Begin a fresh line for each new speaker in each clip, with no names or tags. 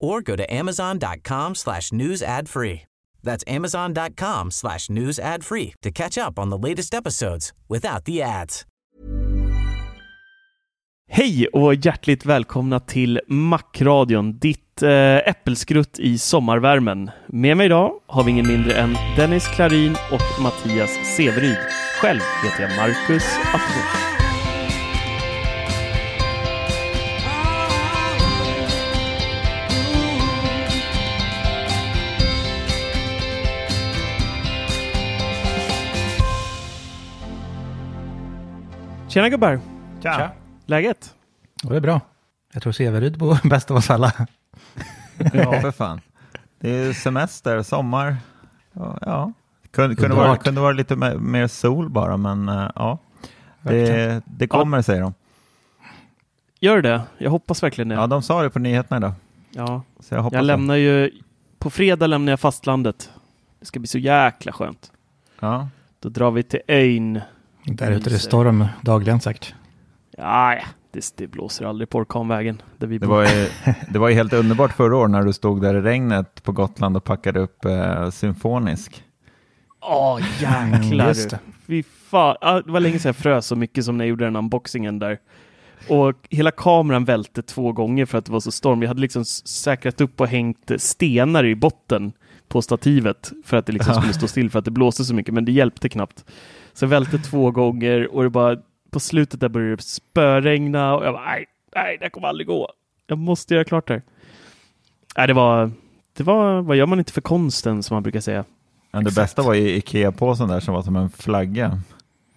or go to amazon.com slash news ad free. That's amazon.com slash news ad free to catch up on the latest episodes without the ads.
Hej och hjärtligt välkomna till Macradion, ditt eh, äppelskrutt i sommarvärmen. Med mig idag har vi ingen mindre än Dennis Klarin och Mattias Severyd. Själv heter jag Marcus Attefors. Tjena gubbar!
Tja.
Läget?
Det är bra. Jag tror Severud bor bäst av oss alla.
Ja, för fan. Det är semester, sommar. Ja, ja. Kunde, kunde, vara, kunde vara lite mer- mer sol bara, men eh, ja. Det, det kommer, säger de.
Gör det? Jag hoppas verkligen det.
Ja, de sa det på nyheterna idag.
Ja.
Så jag hoppas
Jag
det.
lämnar ju... På fredag lämnar jag fastlandet. Det ska bli så jäkla skönt.
Ja.
Då drar vi till ön.
Där ute är det storm dagligen säkert.
Ja, ja, det, det blåser aldrig på orkanvägen där vi
Det, var ju, det var ju helt underbart förra året när du stod där i regnet på Gotland och packade upp eh, symfonisk.
Åh, jäklar.
Mm, just det.
Fy fan. Ja, det var länge sedan jag frös så mycket som när jag gjorde den unboxingen där. Och hela kameran välte två gånger för att det var så storm. Jag hade liksom säkrat upp och hängt stenar i botten på stativet för att det liksom skulle stå still för att det blåste så mycket, men det hjälpte knappt. Så jag välte två gånger och det bara på slutet där började det spöregna och jag bara nej, nej, det kommer aldrig gå. Jag måste göra klart det här. Nej, det var, det var, vad gör man inte för konsten som man brukar säga.
Men det
Exakt.
bästa var ju Ikea-påsen där som var som en flagga.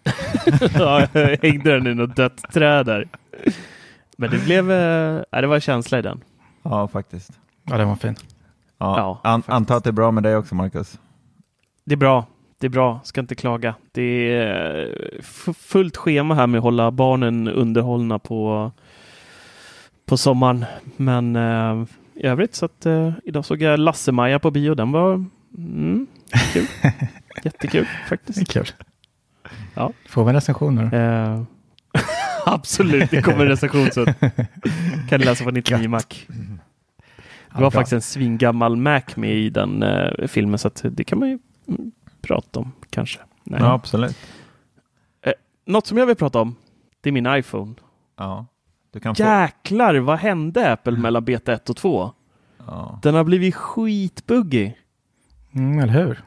ja, jag hängde den i något dött träd där. Men det blev, ja, det var känsla i den.
Ja, faktiskt.
Ja, den var fin.
Ja.
Ja,
An, antar att det är bra med dig också, Marcus.
Det är bra. Det är bra, ska inte klaga. Det är eh, fullt schema här med att hålla barnen underhållna på, på sommaren. Men eh, i övrigt så att eh, idag såg jag Lasse-Maja på bio. Den var mm, kul. Jättekul faktiskt.
kul.
Ja.
Får vi en recension nu?
Eh, absolut, det kommer en recension så kan ni läsa på 99 Mac. Det var
Ja,
faktiskt en svingammal Mac med i den eh, filmen så att det kan man ju mm, prata om kanske. Nej.
Ja, absolut.
Något som jag vill prata om, det är min iPhone.
Ja. Du kan få...
Jäklar, vad hände Apple mellan beta 1 och 2?
Ja.
Den har blivit skitbuggig.
Mm, eller hur?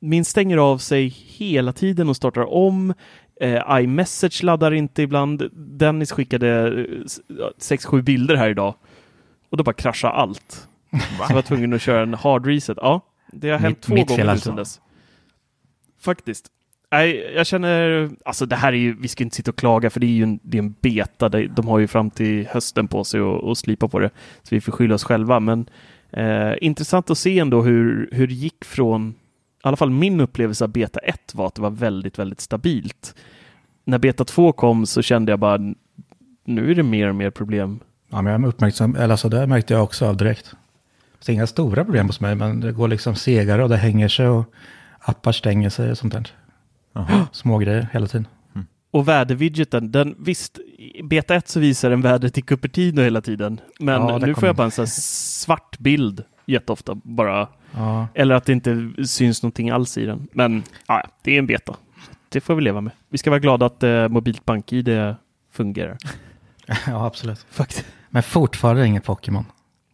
Min stänger av sig hela tiden och startar om. Eh, iMessage laddar inte ibland. Dennis skickade 6-7 bilder här idag. Och då bara kraschade allt. Så jag var tvungen att köra en hard reset. Ja, det har hänt
Mitt-
två
mitt
gånger
alltså.
sedan dess. Faktiskt. Nej, jag känner, alltså det här är ju, vi ska inte sitta och klaga för det är ju en, det är en beta. De, har ju fram till hösten på sig att slipa på det. Så vi får skylla oss själva. Men eh, intressant att se ändå hur, hur det gick från, i alla fall min upplevelse av beta 1 var att det var väldigt, väldigt stabilt. När beta 2 kom så kände jag bara, nu är det mer och mer problem.
Ja, men jag är uppmärksam, eller alltså det märkte jag också av direkt. Så inga stora problem hos mig, men det går liksom segare och det hänger sig och appar stänger sig och sånt där.
Jaha.
Små grejer hela tiden.
Och väderwidgeten, den visst, i beta 1 så visar den vädret i Cupertino hela tiden. Men
Ja,
nu får jag bara en sån här svart bild jätteofta bara.
Ja,
Eller att det inte syns någonting alls i den. Men ja, det är en beta. Det får vi leva med. Vi ska vara glada att eh, mobilt bank-id fungerar.
ja absolut.
Faktiskt.
Men fortfarande inget Pokémon.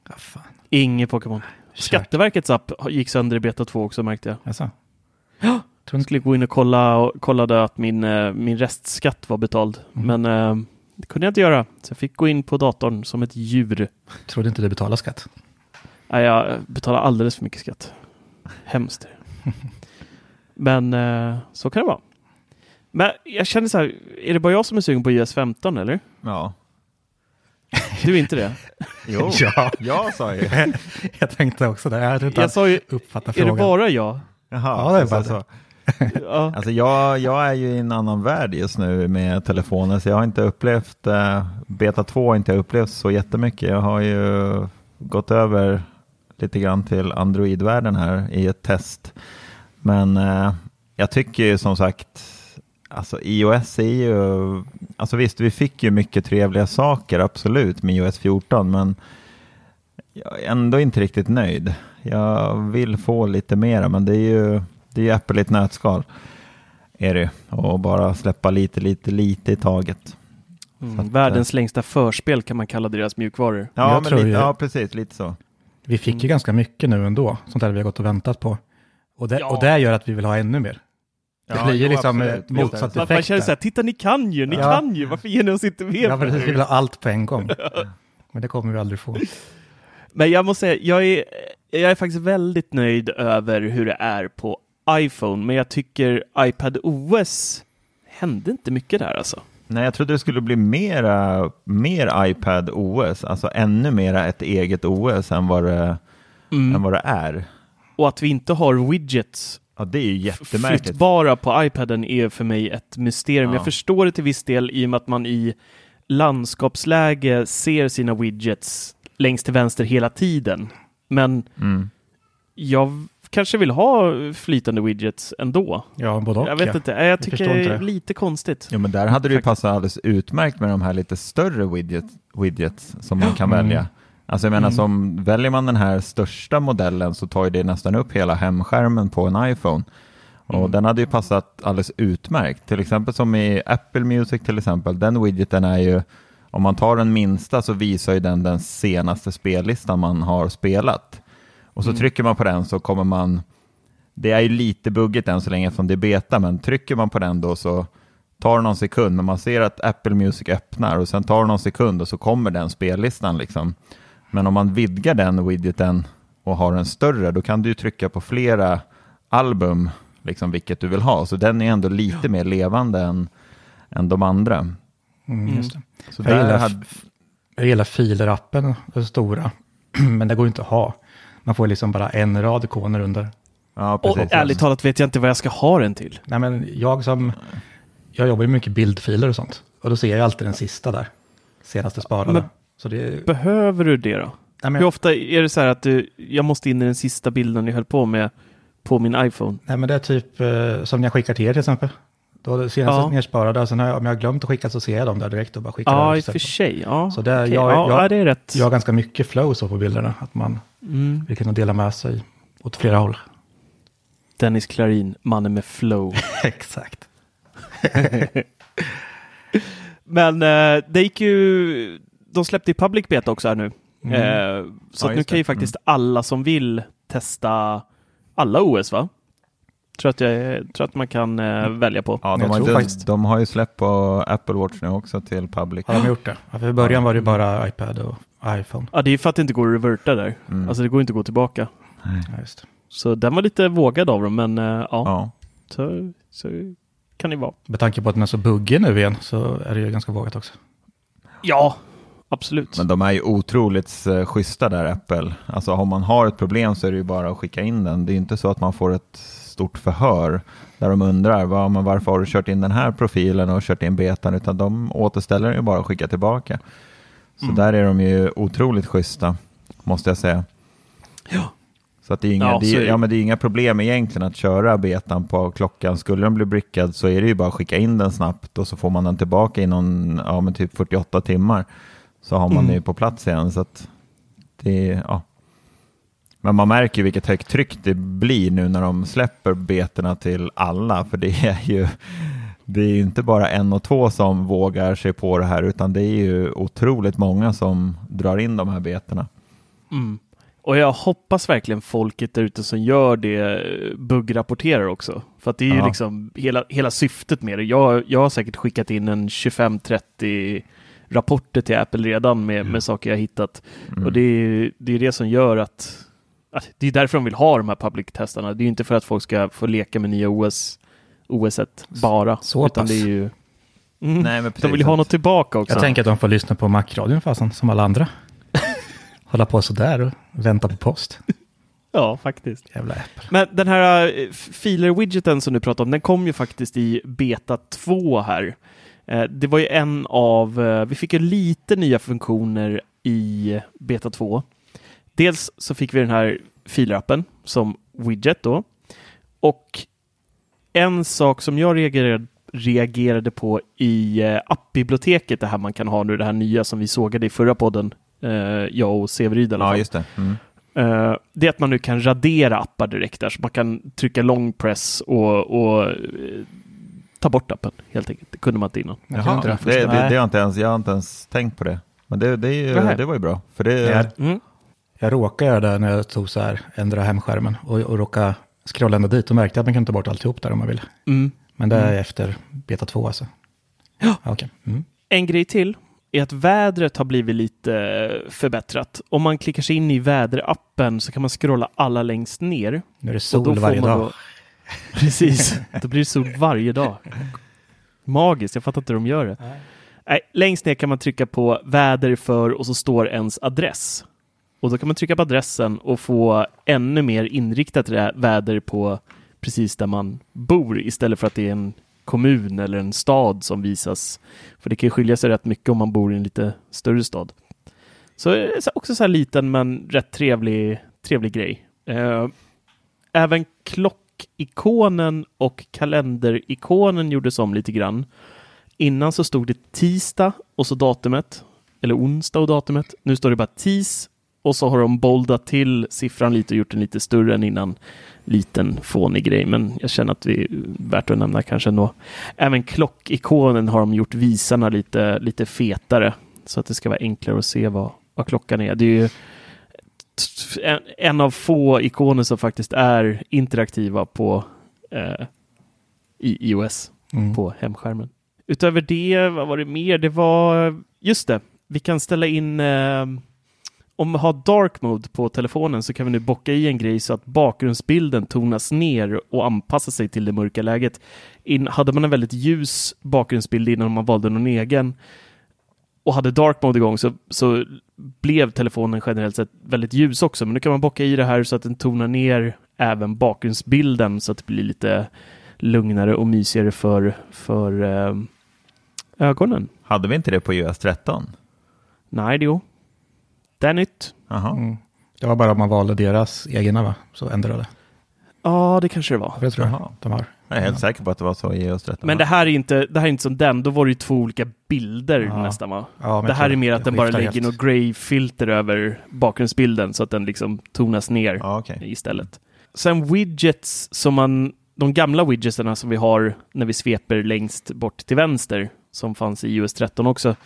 Ja, fan.
Ingen Pokémon. Skatteverkets app gick sönder i beta 2 också märkte jag.
Jaså?
Ja.
Tror
Jag skulle gå in och kolla och kollade att min, eh, min restskatt var betald.
Mm.
Men eh, det kunde jag inte göra. Så jag fick gå in på datorn som ett djur.
trodde inte du betalade skatt.
Nej, jag betalar alldeles för mycket skatt. Hemskt. Men eh, så kan det vara. Men jag känner så här, är det bara jag som är sugen på iOS 15 eller?
Ja.
Du är inte det?
Jo,
Ja.
jag sa ju.
jag tänkte också det. Jag inte
Jag
jag
sa ju,
uppfattar
är det
frågan.
bara jag?
Jaha,
Ja, det är bara
så.
Ja.
Alltså jag, jag är ju i en annan värld just nu med telefonen så jag har inte upplevt, eh, beta 2 har inte jag upplevt så jättemycket. Jag har ju gått över lite grann till Android-världen här i ett test. Men eh, jag tycker ju som sagt, alltså iOS är ju, alltså visst vi fick ju mycket trevliga saker absolut med iOS 14 men jag är ändå inte riktigt nöjd. Jag vill få lite mera men det är ju, det är ju ett nötskal. Är det Och bara släppa lite, lite, lite i taget.
Mm.
Att,
Världens längsta förspel kan man kalla deras mjukvaror.
Ja, men lite,
ju-
ja precis, lite så.
Vi fick ju ganska mycket nu ändå, sånt där vi har gått och väntat på. Och det,
Ja.
och det gör att vi vill ha ännu mer. Det
Ja,
blir ju liksom
absolut.
eh, motsatt
Man, man
effekt.
känner så här, titta ni kan ju, ni
Ja.
kan ju, varför ger ni oss inte mer?
Ja,
för?
precis. Vi vill ha allt på en gång. Men det kommer vi aldrig få.
Men jag måste säga, jag är, jag är faktiskt väldigt nöjd över hur det är på iPhone, men jag tycker iPad OS hände inte mycket där alltså.
Nej, jag trodde det skulle bli mera, mer iPad OS, alltså ännu mera ett eget OS än vad det, än vad det är.
Och att vi inte har widgets
Ja, det är ju jättemärkligt.
flyttbara på iPaden är för mig ett mysterium.
Ja.
Jag förstår det till viss del i och med att man i landskapsläge ser sina widgets längst till vänster hela tiden. Men
Mm.
jag kanske vill ha flytande widgets ändå.
Ja, både och.
jag vet
ja.
inte, jag tycker
förstår
det är lite konstigt.
Ja, men där hade det ju passat alldeles utmärkt med de här lite större widget, widgets som man kan
Mm.
välja. Alltså jag menar,
Mm.
som väljer man den här största modellen så tar ju det nästan upp hela hemskärmen på en iPhone. Och
Mm.
den hade ju passat alldeles utmärkt. Till exempel som i Apple Music till exempel, den widgeten är ju, om man tar den minsta så visar ju den den senaste spellistan man har spelat. Och så
Mm.
trycker man på den så kommer man, det är ju lite buggigt än så länge eftersom det är beta, men trycker man på den då så tar det någon sekund, men man ser att Apple Music öppnar och sen tar det någon sekund och så kommer den spellistan liksom. Men om man vidgar den widgeten och har den större, då kan du ju trycka på flera album, liksom vilket du vill ha. Så den är ändå lite mer levande än, än de andra.
Mm, just det.
Så
Jag
där
gillar,
hade,
jag gillar filer-appen, den stora. Men det går inte att ha. Man får liksom bara en rad ikoner under.
ja,
Och
precis.
ärligt talat vet jag inte vad jag ska ha den till.
Nej, men jag som... Jag jobbar ju mycket bildfiler och sånt. Och då ser jag alltid den sista där. Senaste sparade.
Men-
Så det,
Behöver du det då?
nej, men,
Hur ofta är det så här att du, jag måste in i den sista bilden jag höll på med på min iPhone?
nej, men det är typ eh, som när jag skickar till er till exempel. Då senaste
Ja.
nersparade. Sen har jag, om jag har glömt att skicka så ser jag dem där direkt och bara skickar
Ja, i och för sig. Ja,
Så det är-
okej.
jag-
ja,
jag-
ja, det är rätt.
Jag har ganska mycket flow så på bilderna. Att man
Mm.
vill kunna dela med sig åt flera håll.
Dennis Klarin, mannen med flow.
Exakt.
Men eh, det gick ju... De släppte i public beta också här nu.
Mm.
Eh, så
Ja,
att nu kan ju
det. Mm.
faktiskt alla som vill testa alla OS va? Tror att, jag, tror att man kan eh, välja på.
Ja, de har, ju,
faktiskt-
de har ju släppt på Apple Watch nu också till public.
Har de gjort det? Ja, för I början var det bara iPad och iPhone.
Ja, det är för att det inte går att reverta där.
Mm.
Alltså det går inte att gå tillbaka.
Ja, just.
Så den var lite vågad av dem, men eh, ja,
Ja.
Så, så kan det vara.
Med tanke på att den är så buggig nu igen så är det ju ganska vågat också.
Ja, absolut.
Men de är ju otroligt eh, schyssta där, Apple. Alltså om man har ett problem så är det ju bara att skicka in den. Det är ju inte så att man får ett stort förhör där de undrar "Va, men varför har du kört in den här profilen och kört in betan, utan de återställer den ju bara och skickar tillbaka. Så
Mm.
där är de ju otroligt schyssta, måste jag säga.
Ja.
Så att det, är inga,
Ja,
det,
är
ja, men det är inga problem egentligen att köra betan på klockan. Skulle den bli brickad så är det ju bara att skicka in den snabbt och så får man den tillbaka inom ja, men typ 48 timmar. Så har man
Mm.
den ju på plats igen. Så att det, ja. Men man märker ju vilket högt tryck det blir nu när de släpper betorna till alla. För det är ju det är ju inte bara en och två som vågar sig på det här utan det är ju otroligt många som drar in de här betorna.
Mm. Och jag hoppas verkligen folket där ute som gör det eh, buggrapporterar också. För att det är ju
Ja.
liksom hela, hela syftet med det. Jag, jag har säkert skickat in en 25-30 rapporter till Apple redan med, med saker jag hittat.
Mm.
Och det är, det är det som gör att, att det är därför de vill ha de här public-testarna. Det är ju inte för att folk ska få leka med nya OS, OS 1 bara.
Så
utan
pass.
det är ju... Mm.
Nej, men
de vill ju ha något tillbaka också.
Jag tänker att de får lyssna på Mac-radion fasen, som alla andra. Hålla på sådär och vänta på post.
Ja, faktiskt.
Jävla Apple.
Men den här uh, filer-widgeten som du pratar om, den kom ju faktiskt i beta 2 här. Eh, det var ju en av, eh, vi fick ju lite nya funktioner i beta 2. Dels så fick vi den här filerappen som widget då. Och en sak som jag reagerade, reagerade på i eh, appbiblioteket, det här man kan ha nu, det här nya som vi sågade i förra podden, eh, jag och Severyd i alla
Ja,
fall.
just det. Mm.
Eh, det är att man nu kan radera appar direkt där, så man kan trycka long press och, och eh, ta bort appen helt enkelt. Det kunde man inte innan.
Jag kan inte
Jaha,
det.
det, det, det har inte ens, jag har inte ens tänkt på det. Men det, det, ju, det var ju bra. För det,
Mm.
Jag råkade göra det när jag tog så här, ändra hemskärmen och, och råkade scrolla ända dit och märkte att man kan ta bort alltihop där om man vill.
Mm.
Men det är efter beta 2 alltså.
Ja.
Okej. Mm.
En grej till är att vädret har blivit lite förbättrat. Om man klickar sig in i väderappen så kan man scrolla alla längst ner.
Nu är det
Och
sol varje dag.
Då... Precis, då blir det sol varje dag. Magiskt, jag fattar inte hur de gör det. Nej, längst ner kan man trycka på väder för och så står ens adress. Och då kan man trycka på adressen och få ännu mer inriktat väder på precis där man bor istället för att det är en kommun eller en stad som visas. För det kan skilja sig rätt mycket om man bor i en lite större stad. Så också så här liten men rätt trevlig, trevlig grej. Eh, även klockikonen och kalenderikonen gjordes om lite grann. Innan så stod det tisdag och så datumet, eller onsdag och datumet. Nu står det bara tis och så har de boldat till siffran lite och gjort den lite större än innan. Liten fånig grej, men jag känner att det är värt att nämna kanske ändå. Även klockikonen har de gjort visarna lite, lite fetare så att det ska vara enklare att se vad, vad klockan är. Det är ju en, en av få ikoner som faktiskt är interaktiva på eh, i iOS
Mm.
på hemskärmen. Utöver det, vad var det mer? Det var, just det, vi kan ställa in eh, om vi har dark mode på telefonen så kan vi nu bocka i en grej så att bakgrundsbilden tonas ner och anpassar sig till det mörka läget. In, hade man en väldigt ljus bakgrundsbild innan man valde någon egen och hade dark mode igång så, så blev telefonen generellt sett väldigt ljus också. Men nu kan man bocka i det här så att den tonar ner även bakgrundsbilden så att det blir lite lugnare och mysigare för, för eh, ögonen.
Hade vi inte det på iOS 13?
Nej, jo. Det är nytt.
Mm. Det var bara om man valde deras egna va? Så ändrade det.
Ja, det kanske det var.
Det tror jag
Jaha.
de har.
Jag är helt säker på att det var så i iOS 13.
Men det här är inte, det här är inte som den. Då var det ju två olika bilder
Ja.
nästan va?
Ja,
det här är mer att den bara lägger
helt.
något grey-filter över bakgrundsbilden så att den liksom tonas ner
Ja, okej.
istället. Sen widgets som man, de gamla widgetsarna som vi har när vi sveper längst bort till vänster som fanns i iOS 13 också.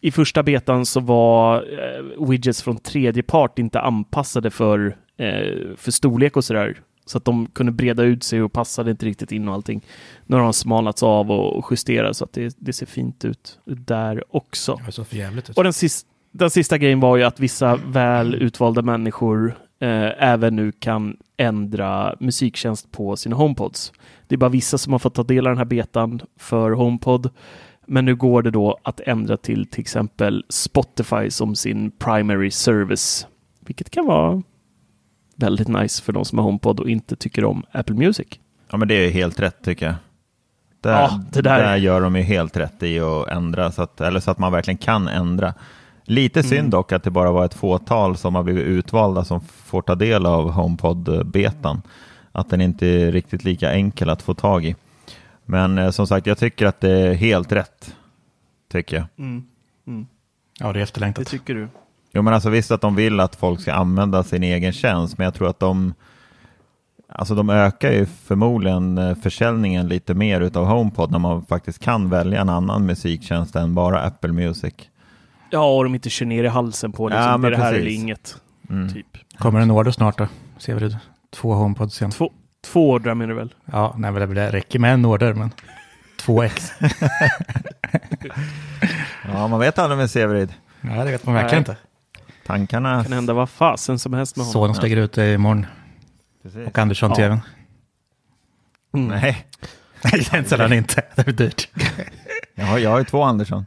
I första betan så var eh, widgets från tredje part inte anpassade för, eh, för storlek och sådär. Så att de kunde breda ut sig och passade inte riktigt in och allting. Nu har de smalnats av och och justerat så att det, det ser fint ut där också.
Ut.
Och den, sis- den sista grejen var ju att vissa väl utvalda människor eh, även nu kan ändra musiktjänst på sina HomePods. Det är bara vissa som har fått ta del av den här betan för HomePod. Men nu går det då att ändra till till exempel Spotify som sin primary service. Vilket kan vara väldigt nice för de som har HomePod och inte tycker om Apple Music.
Ja, men det är helt rätt tycker jag. Där,
Ja, det där-
där gör de ju helt rätt i att ändra, så att, eller så att man verkligen kan ändra. Lite synd
Mm.
dock att det bara var ett fåtal som har blivit utvalda som får ta del av HomePod-betan. Att den inte är riktigt lika enkel att få tag i. Men eh, som sagt, jag tycker att det är helt rätt. Tycker jag.
Mm.
Ja, det är
Det
efterlängtat.
tycker du?
Jo, men alltså visst att de vill att folk ska använda sin egen tjänst, men jag tror att de Alltså de ökar ju förmodligen eh, försäljningen lite mer utav HomePod när man faktiskt kan välja en annan musiktjänst än bara Apple Music.
Ja, och de inte kör ner i halsen på liksom,
Ja,
det är
men
det här
precis.
eller inget.
Mm.
Typ.
Kommer en order snart då? Ser vi det? Två HomePods igen.
Två, två ordrar menar du väl?
Ja, nej, men det- det räcker med en order, men två ex.
Ja, man vet aldrig med Severid.
ja, det vet man verkligen
Nej.
inte.
Tankarna...
Kan hända vad fasen som helst med honom.
Så de slänger ut det imorgon.
Precis.
Och Andersson
Ja.
tvn.
Mm.
Nej,
Nej, den säljer han inte. Det är dyrt.
jag har, jag har ju två Andersson.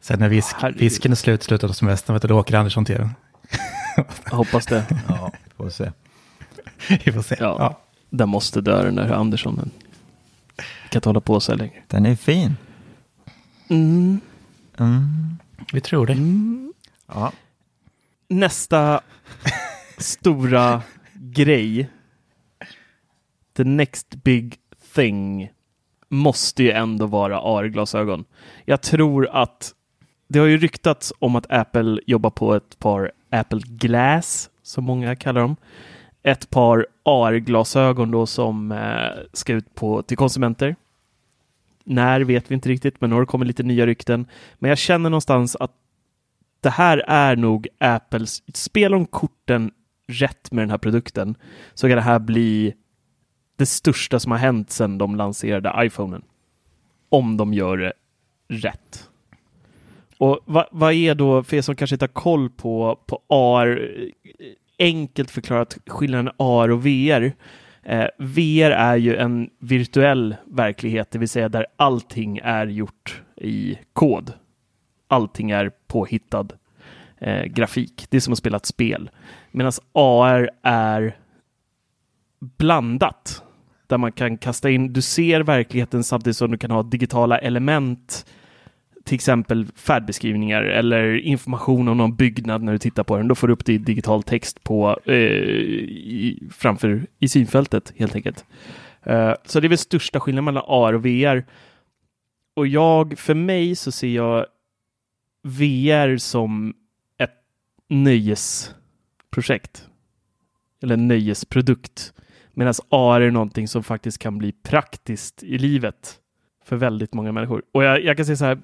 Sen när visk, visken är slut, slutet av semestern, vet du, då åker Andersson tvn.
Jag hoppas det.
Ja, får se.
Vi får se.
Ja.
Ja.
Den måste dö den där Andersson. Den kan inte hålla på så här längre.
Den är fin.
Mm.
Mm.
Vi tror det.
Ja.
Nästa stora grej. The next big thing måste ju ändå vara AR-glasögon. Jag tror att det har ju ryktats om att Apple jobbar på ett par Apple Glass, som många kallar dem. Ett par AR-glasögon då som eh, ska ut på, till konsumenter. När vet vi inte riktigt, men nu har det kommit lite nya rykten. Men jag känner någonstans att det här är nog Apples, spel om korten rätt med den här produkten så kan det här bli det största som har hänt sedan de lanserade iPhonen. Om de gör det rätt. Och vad, vad är då, för er som kanske inte har koll på, på AR, enkelt förklarat skillnaden AR och VR. Eh, VR är ju en virtuell verklighet, det vill säga där allting är gjort i kod. Allting är påhittad eh, grafik. Det är som att spela ett spel. Medan AR är blandat. Där man kan kasta in, du ser verkligheten samtidigt som du kan ha digitala element. Till exempel färdbeskrivningar eller information om någon byggnad när du tittar på den. Då får du upp det i digital text på, eh, i, framför i synfältet helt enkelt. Eh, så det är väl största skillnaden mellan AR och VR. Och jag, för mig så ser jag VR som ett nöjesprojekt. Eller en nöjesprodukt. Medan AR är någonting som faktiskt kan bli praktiskt i livet för väldigt många människor. Och jag, jag kan säga så här,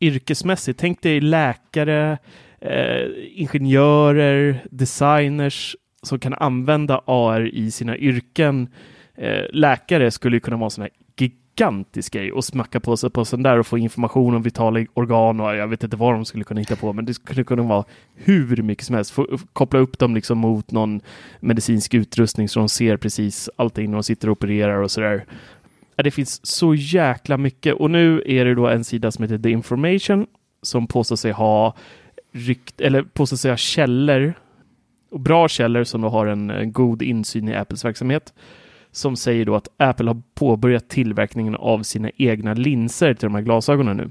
yrkesmässigt, tänk dig läkare, eh, ingenjörer, designers som kan använda AR i sina yrken. Eh, läkare skulle ju kunna vara en sån här gigantisk grej och smacka på sig på sån där och få information om vitala organ och jag vet inte vad de skulle kunna hitta på, men det skulle kunna vara hur mycket som helst. Få, koppla upp dem liksom mot någon medicinsk utrustning så de ser precis allting när de sitter och opererar och sådär. Det finns så jäkla mycket och nu är det då en sida som heter The Information som påstår sig ha rykt, eller påstår sig ha källor och bra källor som då har en, en god insyn i Apples verksamhet som säger då att Apple har påbörjat tillverkningen av sina egna linser till de här glasögonen nu.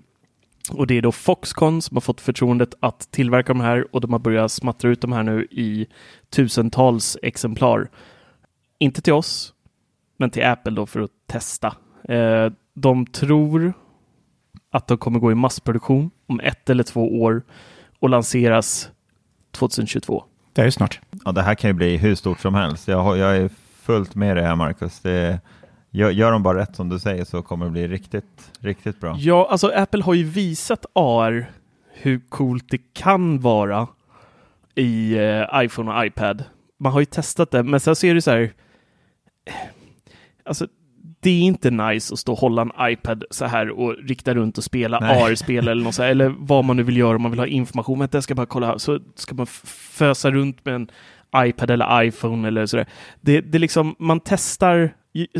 Och det är då Foxconn som har fått förtroendet att tillverka de här och de har börjat smattra ut de här nu i tusentals exemplar. Inte till oss, men till Apple då för att testa. Eh, de tror att de kommer gå i massproduktion om ett eller två år och lanseras 2022.
Det är ju snart.
Ja, det här kan ju bli hur stort som helst. Jag, har, jag är fullt med det här Marcus. Det, gör, gör de bara rätt som du säger så kommer det bli riktigt, riktigt bra.
Ja, alltså Apple har ju visat AR hur coolt det kan vara i eh, iPhone och iPad. Man har ju testat det, men sen så är det så här. Alltså, det är inte nice att stå och hålla en iPad så här och rikta runt och spela. AR-spel eller något så här, eller vad man nu vill göra om man vill ha information. Vänta, jag ska bara kolla här. Så ska man fösa runt med en iPad eller iPhone eller sådär. Det, det liksom, man testar,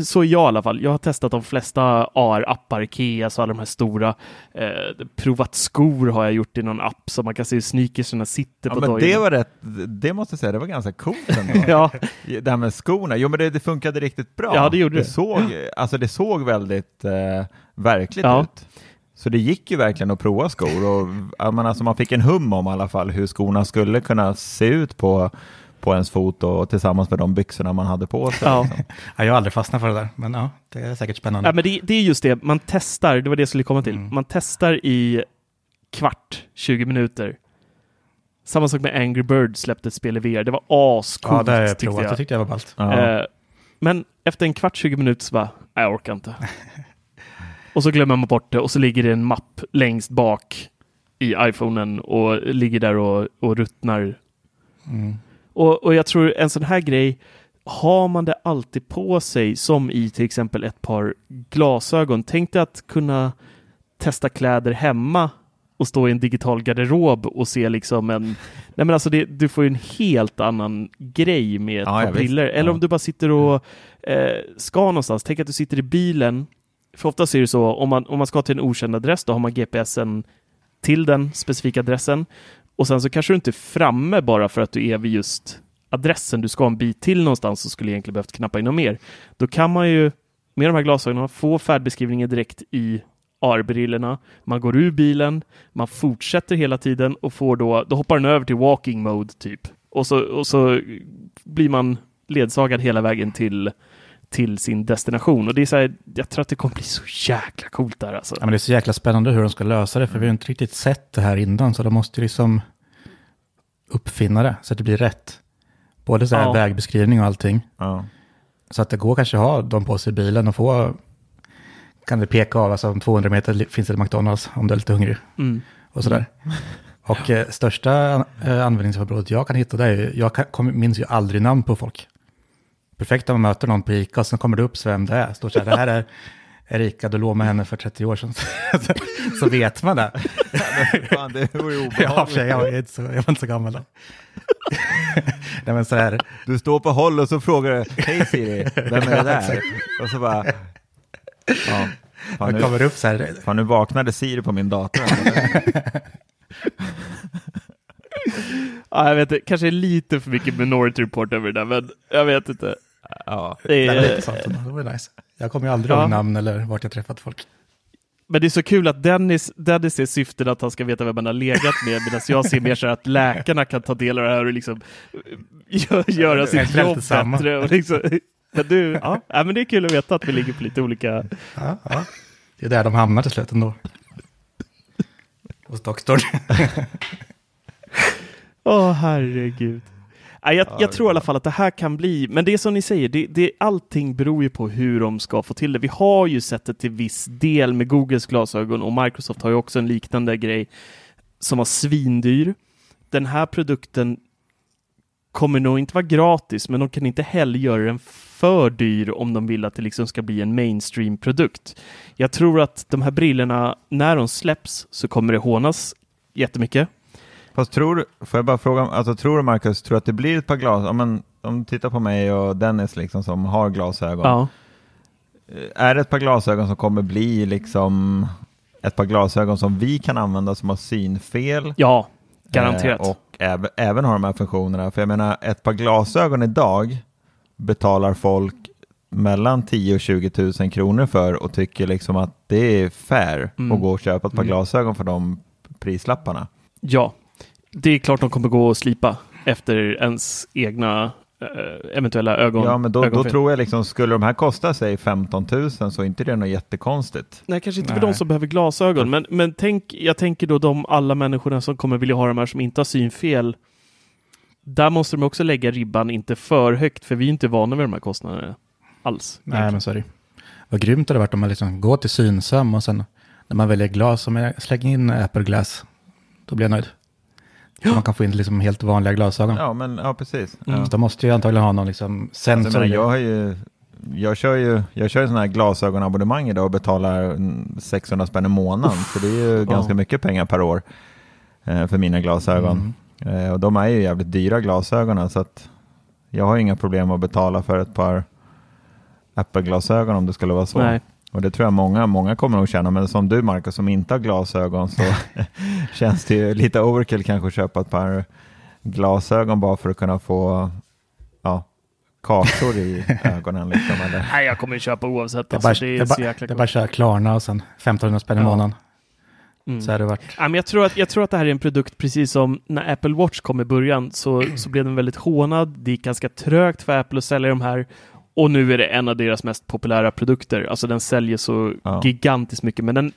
så är jag i alla fall. Jag har testat de flesta AR-appar, Ikea, så alla de här stora. Eh, provat skor har jag gjort i någon app så man kan se hur sneakersarna sitter
Ja,
på
men
dojorna.
det var rätt, det måste jag säga, det var ganska coolt ändå.
Ja,
Det här med skorna, jo men det, det funkade riktigt bra.
Ja, det gjorde det.
Såg, alltså det såg väldigt eh, verkligt
Ja.
ut. Så det gick ju verkligen att prova skor och men alltså man fick en hum om i alla fall hur skorna skulle kunna se ut på, på ens fot och tillsammans med de byxorna man hade på sig.
Ja.
Liksom.
Ja, jag har aldrig fastnat för det där, men ja, det är säkert spännande.
Ja, men det, det är just det, man testar, det var det jag skulle komma till.
Mm.
Man testar i kvart, 20 minuter. Samma sak med Angry Birds släppte ett spel i VR. Det var
ja,
ascoolt
det har jag
tyckte
provat.
jag.
Det tyckte jag var ballt.
Ja.
Eh, men efter en kvart, 20 minuter så bara, "Nej, jag orkar inte. och så glömmer man bort det och så ligger det en mapp längst bak i iPhonen och ligger där och, och ruttnar.
Mm.
Och, och jag tror en sån här grej, har man det alltid på sig som i till exempel ett par glasögon. Tänk dig att kunna testa kläder hemma och stå i en digital garderob och se liksom en... Nej men alltså det, du får ju en helt annan grej med ett
Ja,
par briller. Eller om du bara sitter och eh, ska någonstans. Tänk att du sitter i bilen. För ofta är det så om man, om man ska till en okänd adress, då har man GPSen till den specifika adressen. Och sen så kanske du inte är framme bara för att du är vid just adressen. Du ska en bit till någonstans och skulle egentligen behövt knappa in något mer. Då kan man ju med de här glasögonen få färdbeskrivningen direkt i AR-brillorna. Man går ur bilen, man fortsätter hela tiden och får då, då hoppar den över till walking mode typ. Och så, och så blir man ledsagad hela vägen till, till sin destination. Och det är så här, jag tror att det kommer bli så jäkla coolt där alltså.
Ja, men det är så jäkla spännande hur de ska lösa det, för vi har inte riktigt sett det här innan, så de måste liksom uppfinna det så att det blir rätt. Både så här
Ja.
vägbeskrivning och allting.
Ja.
Så att det går kanske att ha dem på sig i bilen och få, kan det peka av, alltså om 200 meter finns det ett McDonalds om du är lite hungrig
Mm.
och sådär. Och eh, största eh, användningsområdet jag kan hitta det är ju, jag kan, kom, minns ju aldrig namn på folk. Perfekt om man möter någon på Ica och sen kommer det upp så vem det är. Står så här, det här är Erika, du låg med henne för 30 år sedan. så, vet man det.
Fan, det vore ju
Ja,
obehagligt.
sig, jag, är inte så, jag var inte så gammal då. Nej, men så här,
Du står på håll och så frågar du, hej Siri, vem är det där? Och så bara, ja. Fan nu,
kommer upp så här,
fan, nu vaknade Siri på min dator.
Ja, jag vet inte, kanske lite för mycket Minority Report över det där, men jag vet inte.
Ja.
Det
det var
är,
lite sånt. Det var nice. Jag kommer ju aldrig
Ja.
ihåg namn eller vart jag träffat folk.
men det är så kul att Dennis, Dennis ser syften att han ska veta vem man har legat med, medan jag ser mer så här att läkarna kan ta del av det här och liksom eh, gö- göra sitt jobb bättre. Och liksom, men du, ja, ja, men det är kul att veta att vi ligger på lite olika...
Ja, ja. Det är där de hamnar till slut ändå. Hos doktorn.
Åh, herregud. Jag, jag tror i alla fall att det här kan bli, men det är som ni säger, det, det, allting beror ju på hur de ska få till det. Vi har ju sett det till viss del med Googles glasögon och Microsoft har ju också en liknande grej som var svindyr. Den här produkten kommer nog inte vara gratis, men de kan inte heller göra den för dyr om de vill att det liksom ska bli en mainstream-produkt. Jag tror att de här brillorna, när de släpps, så kommer det hånas jättemycket.
Fast tror får jag bara fråga, alltså tror du Marcus, tror att det blir ett par glas, om, om du tittar på mig och Dennis liksom som har glasögon,
Ja.
är det ett par glasögon som kommer bli liksom ett par glasögon som vi kan använda som har synfel?
Ja, garanterat.
Eh, och även, även har de här funktionerna. För jag menar, ett par glasögon idag betalar folk mellan 10 och 20 000 kronor för och tycker liksom att det är fair
Mm.
att gå och köpa ett par
Mm.
glasögon för de prislapparna.
Ja, det är klart de kommer gå och slipa efter ens egna eh, eventuella ögon.
Ja, men då, då tror jag liksom, skulle de här kosta sig 15 000 så är inte det något jättekonstigt.
Nej, kanske inte för
Nej.
de som behöver glasögon, men, men tänk, jag tänker då de alla människorna som kommer vilja ha de här som inte har synfel. Där måste de också lägga ribban inte för högt, för vi är inte vana vid de här kostnaderna alls.
Nej, men så är det. Vad grymt det hade varit om man liksom går till Synsam och sen när man väljer glas, om jag slänger in Apple Glass, då blir jag nöjd. Man kan få in liksom helt vanliga glasögon.
Ja, men ja, precis.
Mm.
Så de måste ju antagligen ha någon liksom
Alltså,
sensor.
menar, jag, har ju, jag kör ju jag kör ju sådana här glasögonabonnemang idag och betalar mm, 600 spänn i månaden. Så det är ju
Ja.
ganska mycket pengar per år eh, för mina glasögon. Eh, och de är ju jävligt dyra glasögonen så att jag har inga problem att betala för ett par Apple-glasögon om det skulle vara så.
Nej.
Och det tror jag många, många kommer nog känna, men som du Marcus som inte har glasögon så känns det ju lite overkill kanske att köpa ett par glasögon bara för att kunna få ja, kakor i ögonen. Liksom, eller?
Nej, jag kommer ju köpa oavsett.
Det är
Alltså,
bara,
det är,
det är bara, det är bara att köra Klarna och sen 1500 spänn i
Ja.
månaden.
Mm.
Så har det varit.
Ja, men jag, tror att, jag tror att det här är en produkt, precis som när Apple Watch kom i början, så, så blev den väldigt hånad. Det gick ganska trögt för Apple att sälja de här. Och nu är det en av deras mest populära produkter. Alltså den säljer så
Ja.
gigantiskt mycket, men den,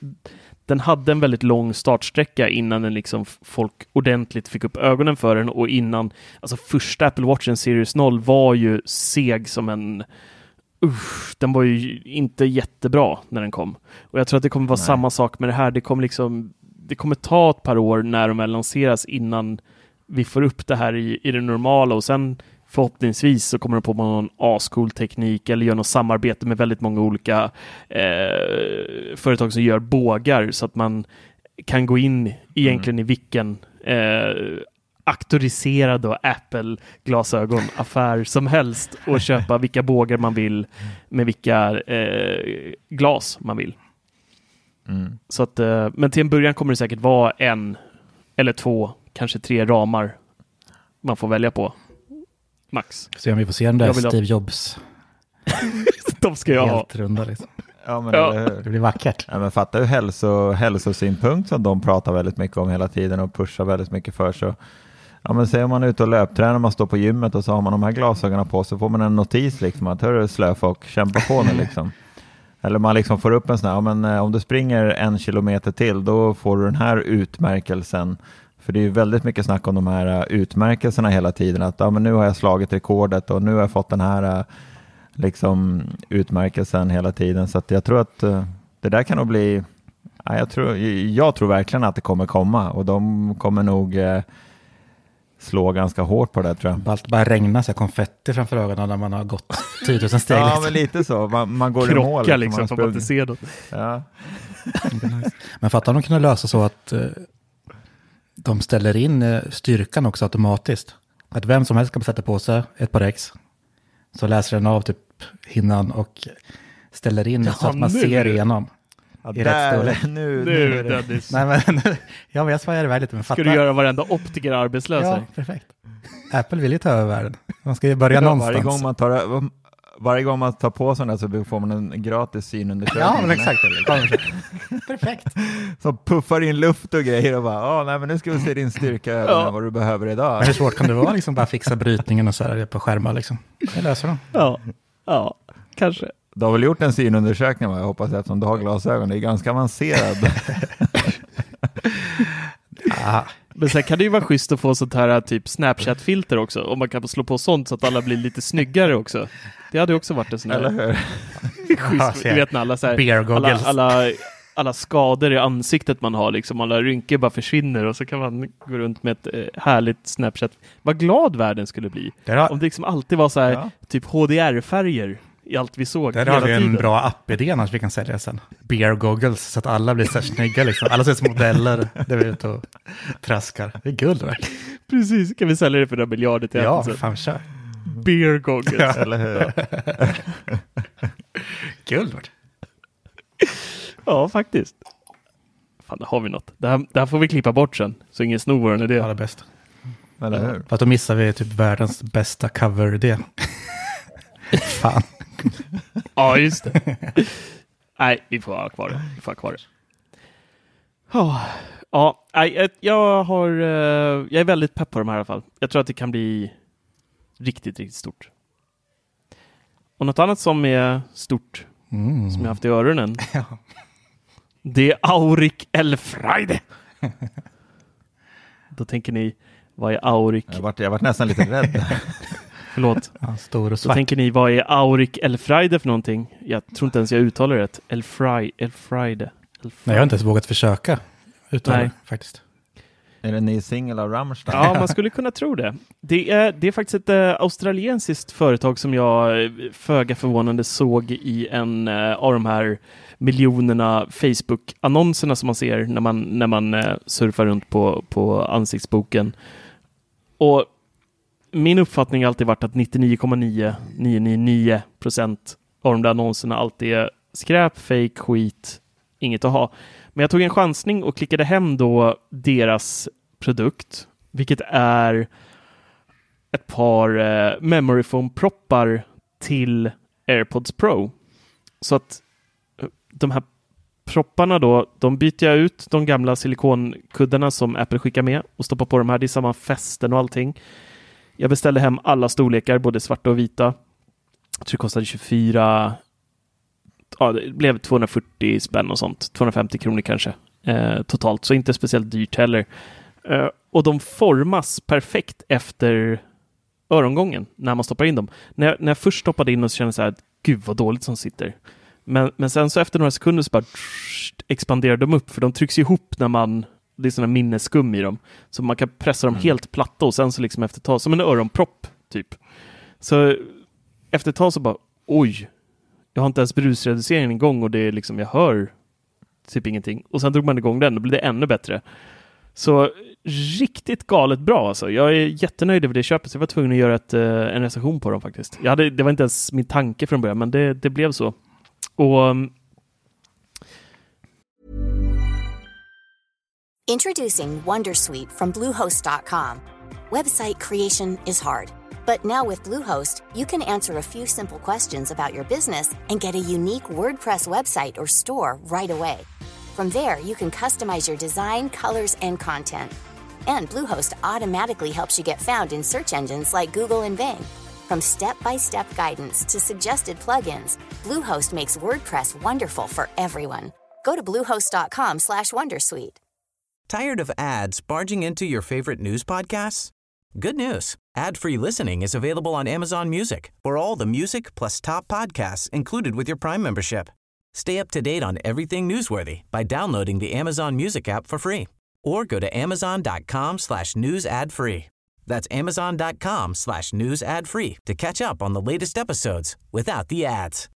den hade en väldigt lång startsträcka innan den liksom folk ordentligt fick upp ögonen för den och innan, alltså första Apple Watchen Series 0 var ju seg som en Usch, den var ju inte jättebra när den kom. Och jag tror att det kommer vara
Nej.
samma sak med det här. Det kommer liksom, det kommer ta ett par år när de väl lanseras innan vi får upp det här i, i det normala och sen förhoppningsvis så kommer de på någon ascool teknik eller gör något samarbete med väldigt många olika eh, företag som gör bågar så att man kan gå in egentligen i vilken eh, auktoriserad och Apple-glasögonaffär som helst och köpa vilka bågar man vill med vilka eh, glas man vill.
Mm.
Så att, eh, men till en början kommer det säkert vara en eller två, kanske tre ramar man får välja på. Max.
Se om vi får se den där
ha-
Steve Jobs
De ska jag ha.
helt runda. Liksom.
Ja, men
Ja.
Det blir vackert.
Ja, men fatta hur hälso, hälsosynpunkt som de pratar väldigt mycket om hela tiden och pushar väldigt mycket för. Så, ja, men säg om man är ute och löptränar, man står på gymmet och så har man de här glasögonen på så får man en notis liksom att hörru slöfock, kämpa på nu liksom. Eller man liksom får upp en sån här, ja, men eh, om du springer en kilometer till då får du den här utmärkelsen. För det är ju väldigt mycket snack om de här eh, utmärkelserna hela tiden. Att ja, men nu har jag slagit rekordet och nu har jag fått den här eh, liksom, utmärkelsen hela tiden. Så jag tror att eh, det där kan nog bli Ja, jag, tror, jag tror verkligen att det kommer komma och de kommer nog eh, slå ganska hårt på det tror jag.
Allt bara regnar så här konfetti framför ögonen när man har gått 10 000 steg.
Ja,
liksom.
men lite så. Man, man går i mål.
Krocka
man
liksom,
har
får man inte
sprungit.
se något.
Ja.
Men fattar om de kunde lösa så att de ställer in eh, styrkan också automatiskt. Att vem som helst kan sätta på sig ett par ex. Så läser den av typ hinnan och ställer in
Ja,
så att man
nu.
ser igenom.
Ja,
I rätt
där,
storlek.
nu, nu,
Nu. Dennis,
Nej men, ja, men jag svajar iväg lite. Men
ska
fatta.
du göra varenda optiker arbetslös?
Ja, perfekt. Apple vill ju ta över världen. Man ska ju börja
Ja,
någonstans.
varje, gång man tar, varje gång man tar på sig den så får man en gratis synundersökning.
Ja, men exakt. Perfekt.
Som puffar in luft och grejer och bara, "Åh, nej men nu ska vi se din styrka över
Ja.
vad du behöver idag.
Men hur svårt kan det vara liksom bara fixa brytningen och så här på skärmar liksom? Det löser de.
Ja, ja, kanske.
Du har väl gjort en synundersökning va? Jag hoppas eftersom du har glasögon. Det är ganska avancerad.
Ah,
Men sen kan det ju vara schysst att få sånt här typ Snapchat-filter också. Om man kan få slå på sånt så att alla blir lite snyggare också. Det hade också varit en sån här?
Ja,
schysst.
jag.
vet när alla, så här, alla, alla, alla skador i ansiktet man har, liksom, alla rynkor bara försvinner och så kan man gå runt med ett eh, härligt Snapchat. Vad glad världen skulle bli.
har,
Om det liksom alltid var så här,
Ja.
typ HDR-färger i allt vi såg
där
hela
har vi en
tiden.
bra app-idé annars vi kan sälja sen. Bear goggles, så att alla blir så här snygga liksom. Alla ser ut som modeller där vi är ute och traskar. Det är guld verkligen.
Precis, kan vi sälja det för några miljarder till
Ja, fan kör.
Beer goggles.
Eller hur?
Guld.
Ja, faktiskt. Fan, där har vi något. Det här, det här får vi klippa bort sen, så ingen snor vår idé.
Ja, det bästa.
Eller hur?
Fast då missar vi typ världens bästa cover-idé. fan.
Ja, just det. Nej, vi får ha kvar det. Vi får ha kvar det. Ja, ja nej, jag- jag har... eh, Jag är väldigt pepp på de här i alla fall. Jag tror att det kan bli riktigt, riktigt stort. Och något annat som är stort,
Mm.
som jag haft i öronen,
Ja.
det är Auric Elfriede. Då tänker ni, vad är Auric?
Jag vart, jag vart nästan lite rädd.
Förlåt.
Ja, stor och
Då
svart.
tänker ni, vad är Auric Elfriede för någonting? Jag tror inte ens jag uttalar det rätt. Elfri, Elfriede.
Nej, jag har inte ens vågat försöka uttala det faktiskt.
Är det en ny singel av Rammstein?
Ja, man skulle kunna tro det. Det är, det är faktiskt ett äh, australiensiskt företag som jag eh, föga förvånande såg i en äh, av de här miljonerna Facebook-annonserna som man ser när man, när man äh, surfar runt på, på ansiktsboken. Och min uppfattning har alltid varit att 99,9999 procent av de där annonserna alltid är skräp, fake, skit, inget att ha. Men jag tog en chansning och klickade hem då deras produkt, vilket är ett par eh, memory foam-proppar till AirPods Pro. Så att eh, de här propparna då, de byter jag ut de gamla silikonkuddarna som Apple skickar med och stoppar på de här. Det är samma fästen och allting. Jag beställde hem alla storlekar, både svarta och vita. Jag tror det kostade 24, ja, det blev 240 spänn och sånt. 250 kronor kanske eh, totalt, så inte speciellt dyrt heller. Eh, och de formas perfekt efter örongången när man stoppar in dem. När jag, när jag först stoppade in och så kände jag så här, gud vad dåligt som sitter. Men, men sen så efter några sekunder så bara expanderar de upp, för de trycks ihop när man det är sådana minnesskum i dem. Så man kan pressa dem mm. helt platta och sen så liksom efter ett tag, som en öronpropp typ. Så efter ett tag så bara, oj, jag har inte ens brusreduceringen igång och det är liksom, jag hör typ ingenting. Och sen drog man igång den, då blev det ännu bättre. Så riktigt galet bra alltså. Jag är jättenöjd över det köpet, så jag var tvungen att göra ett, uh, en recension på dem faktiskt. Jag hade, det var inte ens min tanke från början, men det, det blev så. Och... Um...
Introducing Wondersweet from Bluehost.com. Website creation is hard, but now with Bluehost, you can answer a few simple questions about your business and get a unique WordPress website or store right away. From there, you can customize your design, colors, and content. And Bluehost automatically helps you get found in search engines like Google and Bing. From step-by-step guidance to suggested plugins, Bluehost makes WordPress wonderful for everyone. Go to bluehost.com/wondersuite.
Tired of ads barging into your favorite news podcasts? Good news. Ad-free listening is available on Amazon Music. For all the music plus top podcasts included with your Prime membership. Stay up to date on everything newsworthy by downloading the Amazon Music app for free or go to amazon.com slash news ad free. That's amazon.com slash news ad free to catch up on the latest episodes without the ads.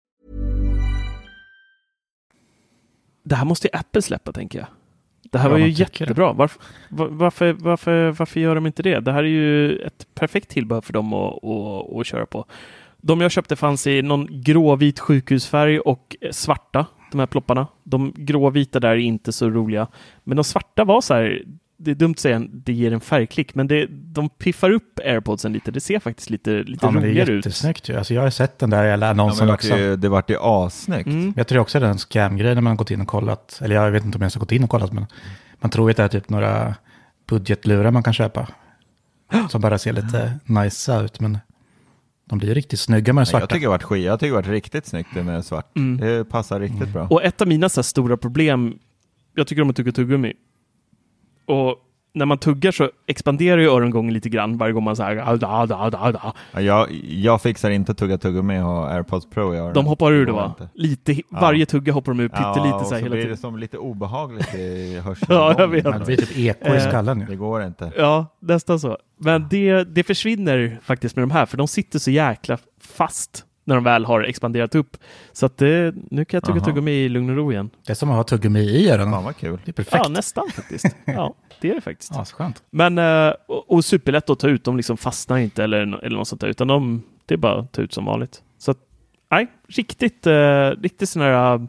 Det här måste ju Apple släppa, tänker jag. Det här ja, var ju jättebra. Varför, varför, varför, varför gör de inte det? Det här är ju ett perfekt tillbehör för dem att, att, att köra på. De jag köpte fanns i någon gråvit sjukhusfärg och svarta, de här plopparna. De gråvita där är inte så roliga. Men de svarta var så här, det är dumt att säga det ger en färgklick, men det, de piffar upp airpodsen lite. Det ser faktiskt lite, lite
ja,
roligare ut.
Det är jättesnyggt ju. Alltså jag har sett den där jävla annonsen
ja,
också.
Det, det vart ju assnyggt. Mm.
Jag tror också det är en scam-grej när man har gått in och kollat. Eller jag vet inte om jag har gått in och kollat, men man tror att det är typ några budgetlurar man kan köpa. Som bara ser lite nice ut, men de blir riktigt snygga med det svarta.
Jag tycker det varit. Jag tycker det varit riktigt snyggt med svart. Mm. Det passar riktigt mm. bra.
Och ett av mina så stora problem, jag tycker om att tugga tuggummi. Och när man tuggar så expanderar ju örongången lite grann varje gång man så här. Da, da, da, da.
Jag, jag fixar inte tugga tuggummi och airpods pro. Jag
de hoppar ur det va? Lite, ja. Varje tugga hoppar de ur pyttelite ja, så här hela
tiden.
det
som lite obehagligt i hörseln.
ja, jag vet.
Det blir typ eko i eh, skallen nu.
Det går inte.
Ja, nästan så. Men det, det försvinner faktiskt med de här, för de sitter så jäkla fast när de väl har expanderat upp. Så att det, nu kan jag tugga tuggummi i lugn och ro igen.
Det är som att ha tuggummi i öronen.
Fan vad kul.
Det är perfekt.
Ja, nästan faktiskt. Ja, det är det faktiskt.
Ja, så skönt.
Men, eh, och, och superlätt att ta ut. De liksom fastnar inte eller, eller något sånt där, utan de, det är bara att ta ut som vanligt. Så att, nej, riktigt, uh, riktigt sån här uh,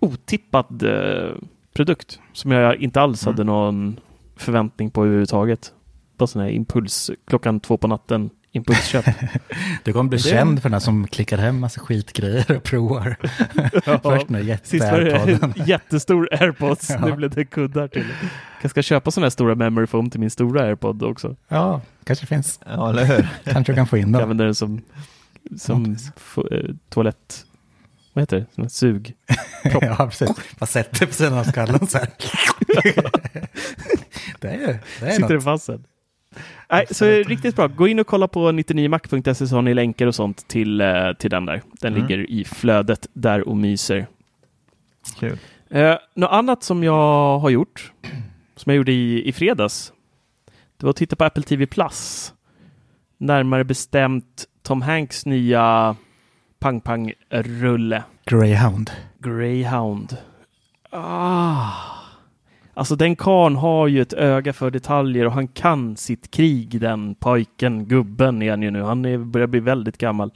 otippad uh, produkt som jag inte alls mm. hade någon förväntning på överhuvudtaget. Bara sån här impuls klockan två på natten impulsköp.
du kommer bli det... känd för den som klickar hem massa skitgrejer och provar.
ja, Först med jätte-airpodden. jättestor airpods, ja. nu blev det kuddar till. Jag ska köpa sådana här stora memory foam till min stora airpod också.
Ja, kanske finns.
Ja, eller hur?
kanske du kan få in dem. Jag
använder den som, som eh, toalett vad heter det, sug.
ja, precis. Man sätter på sidan av skallen så här. det är, det är
Sitter något. fast sen. Nej, så riktigt bra. Gå in och kolla på 99mac.se så har ni länkar och sånt till, uh, till den där. Den mm. ligger i flödet där och myser.
Kul.
Uh, något annat som jag har gjort, som jag gjorde i, i fredags, det var att titta på Apple TV Plus. Närmare bestämt Tom Hanks nya pang-pang-rulle.
Greyhound.
Greyhound. Ah. Alltså den karn har ju ett öga för detaljer och han kan sitt krig, den pojken, gubben är han ju nu. Han är, börjar bli väldigt gammal.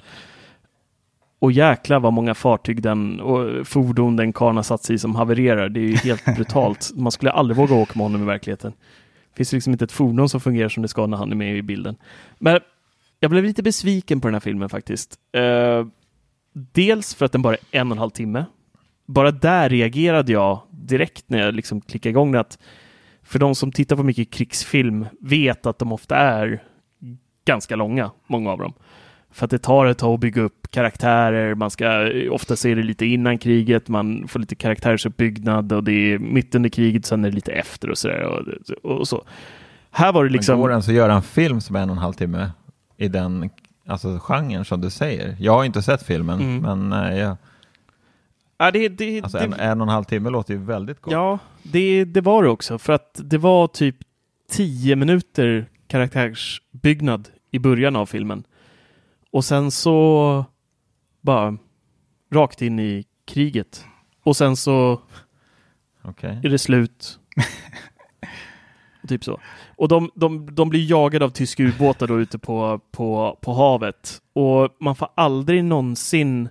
Och jäkla vad många fartyg den och fordon den karln har satt sig i som havererar. Det är ju helt brutalt. Man skulle aldrig våga åka med honom i verkligheten. Det finns liksom inte ett fordon som fungerar som det ska när han är med i bilden. Men jag blev lite besviken på den här filmen faktiskt. Uh, dels för att den bara är en och en halv timme. Bara där reagerade jag direkt när jag liksom klickade igång det. Att för de som tittar på mycket krigsfilm vet att de ofta är ganska långa, många av dem. För att det tar ett tag att bygga upp karaktärer, man ska ofta se det lite innan kriget, man får lite karaktärsuppbyggnad och det är mitt under kriget, sen är det lite efter och sådär. Och, och så. Här var det liksom...
Men går det ens att göra en film som är en och en halv timme i den alltså, genren som du säger? Jag har inte sett filmen,
Mm.
men eh, jag,
Ja, det, det,
alltså,
det,
en, en och en halv timme låter ju väldigt gott.
Ja, det, det var det också. För att det var typ tio minuter karaktärsbyggnad i början av filmen. Och sen så bara rakt in i kriget. Och sen så
Okej.
är det slut. typ så. Och de, de, de blir jagade av tyska ubåtar då ute på, på, på havet. Och man får aldrig någonsin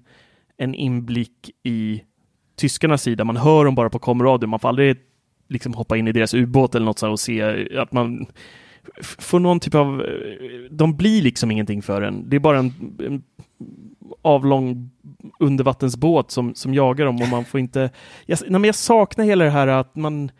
en inblick i tyskarnas sida. Man hör dem bara på komradio. Man får aldrig liksom hoppa in i deras ubåt eller något sånt och se att man får någon typ av... De blir liksom ingenting för en. Det är bara en, en avlång undervattensbåt som, som jagar dem och man får inte... Jag, nej, men jag saknar hela det här att man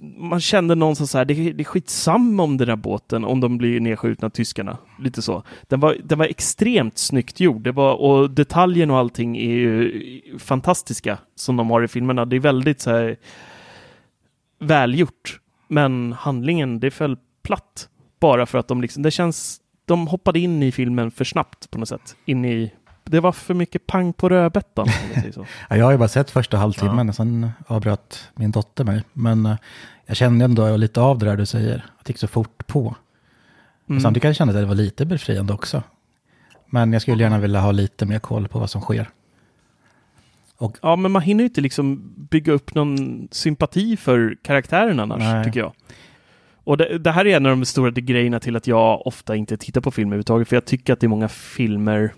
man kände någonstans så här, det, det är skitsamma om den där båten, om de blir nedskjutna av tyskarna. Lite så. Den var, den var extremt snyggt gjord. Det var, och detaljen och allting är ju fantastiska som de har i filmerna. Det är väldigt så här välgjort. Men handlingen, det föll platt. Bara för att de liksom, det känns, de hoppade in i filmen för snabbt på något sätt. In i, det var för mycket pang på rödbetan.
Ja, jag har ju bara sett första halvtimmen, och sen avbröt min dotter mig. Men eh, jag kände ändå lite av det där du säger, att det gick så fort på.
Mm.
Samtidigt kan jag känna att det var lite befriande också. Men jag skulle gärna vilja ha lite mer koll på vad som sker.
Ja, men man hinner ju inte liksom bygga upp någon sympati för karaktären annars,
Nej.
tycker jag. Och det, det här är en av de stora grejerna till att jag ofta inte tittar på film överhuvudtaget, för jag tycker att det är många filmer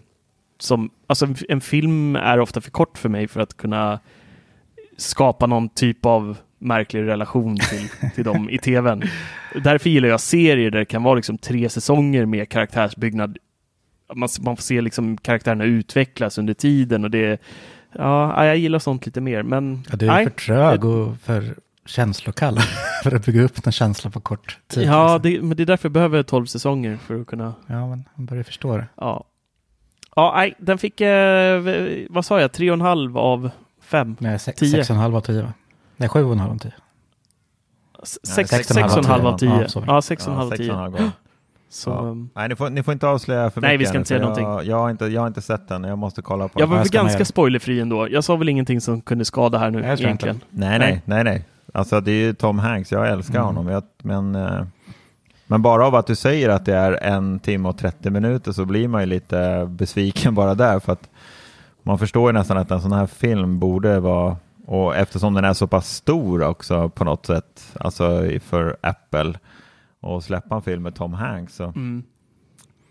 som, alltså en, film är ofta för kort för mig för att kunna skapa någon typ av märklig relation till, till dem i tvn. Därför gillar jag serier där det kan vara liksom tre säsonger med karaktärsbyggnad. Man, man får se liksom karaktärerna utvecklas under tiden och det Ja, jag gillar sånt lite mer, men
Ja, du är
nej.
för trög och för känslokall för att bygga upp en känsla på kort tid.
Ja,
liksom.
det, men det är därför jag behöver 12 säsonger för att kunna,
ja, men man börjar förstå det.
ja. Ja, nej, den fick, eh, v- vad sa jag, 3,5 av 5?
Nej, sex,
Tio.
sex och en halv av tio va? Nej, sju och en halv av tio.
Sex-
sex
och en halv av
6,5 av
tio.
10.
Ja, sorry.
Ja, 6,5 av
Ja, sex och en
10.
halv gång.
Så,
Ja.
um,
Nej, ni får, ni får inte avslöja för
Nej,
mycket.
vi ska inte säga någonting.
Jag, jag, har inte, jag har inte sett den, jag måste kolla på
jag
den.
var
jag
väl
ska
ganska spoilerfri ändå. Jag sa väl ingenting som kunde skada här nu
Nej,
egentligen.
Nej, nej, nej, nej. Alltså det är ju Tom Hanks, jag älskar
Mm.
honom. Jag, men, eh, men bara av att du säger att det är en timme och 30 minuter så blir man ju lite besviken bara där. För att man förstår ju nästan att en sån här film borde vara, och eftersom den är så pass stor också på något sätt, alltså för Apple, och släppa en film med Tom Hanks. Så,
Mm.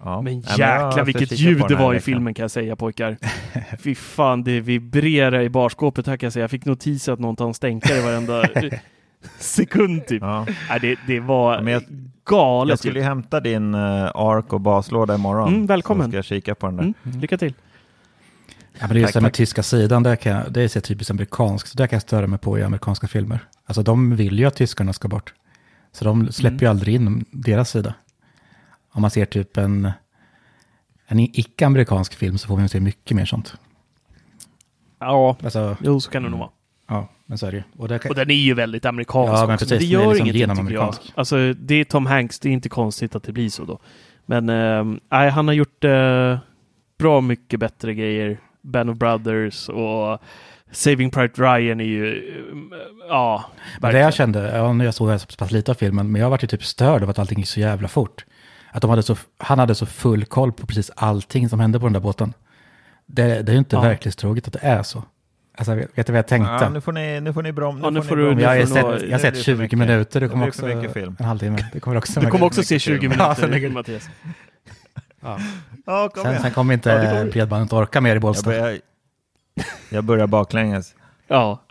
ja.
Men
ska
vilket ljud det var i filmen kan jag säga pojkar. Fy fan, det vibrerar i barskåpet här kan jag säga. Jag fick notis att någon tar en stänkare varenda sekund typ.
Ja.
Det, det var
jag-
galet.
Jag skulle ju hämta din uh, ark och baslåda imorgon.
Mm, välkommen.
Så ska jag kika på den där.
mm, lycka till.
Ja, men det är just det med tyska sidan, där kan jag, det är så typiskt amerikanskt, så där kan jag störa mig på i amerikanska filmer. Alltså de vill ju att tyskarna ska bort. Så de släpper
Mm.
ju aldrig in deras sida. Om man ser typ en, en icke-amerikansk film så får man se mycket mer sånt.
Ja,
Alltså,
jo så kan det nog vara.
ja, men så är det ju. Och där kan,
Och den är ju väldigt amerikansk
Ja, men precis,
det
är
gör
liksom
ingenting tycker jag. Alltså det är Tom Hanks, det är inte konstigt att det blir så då. Men eh, han har gjort eh, bra mycket bättre grejer. Band of Brothers och Saving Private Ryan är ju, eh, ja,
Men det
verkligen.
jag kände, ja, nu jag såg så pass lite av filmen, men jag var ju typ störd av att allting gick så jävla fort. Att de hade så, han hade så full koll på precis allting som hände på den där båten. Det, det är ju inte
Ja.
verklighetstroget att det är så. Alltså, vet, vet du vad jag tänkte?
Ja, nu får ni, nu får ni brom,
Ja, nu
får
du-
brom-
jag har sett, jag har sett
blir för
20
mycket.
minuter, det kommer också en halvtimme. Det kommer också
Du kommer också se 20
film.
Ja, sen
minuter,
ligger-
Mattias.
Ja, kom
Sen, sen kommer inte
Ja,
bredbandet orka mer i
Jag
Bålsta,
börjar, jag börjar baklänges.
Ja,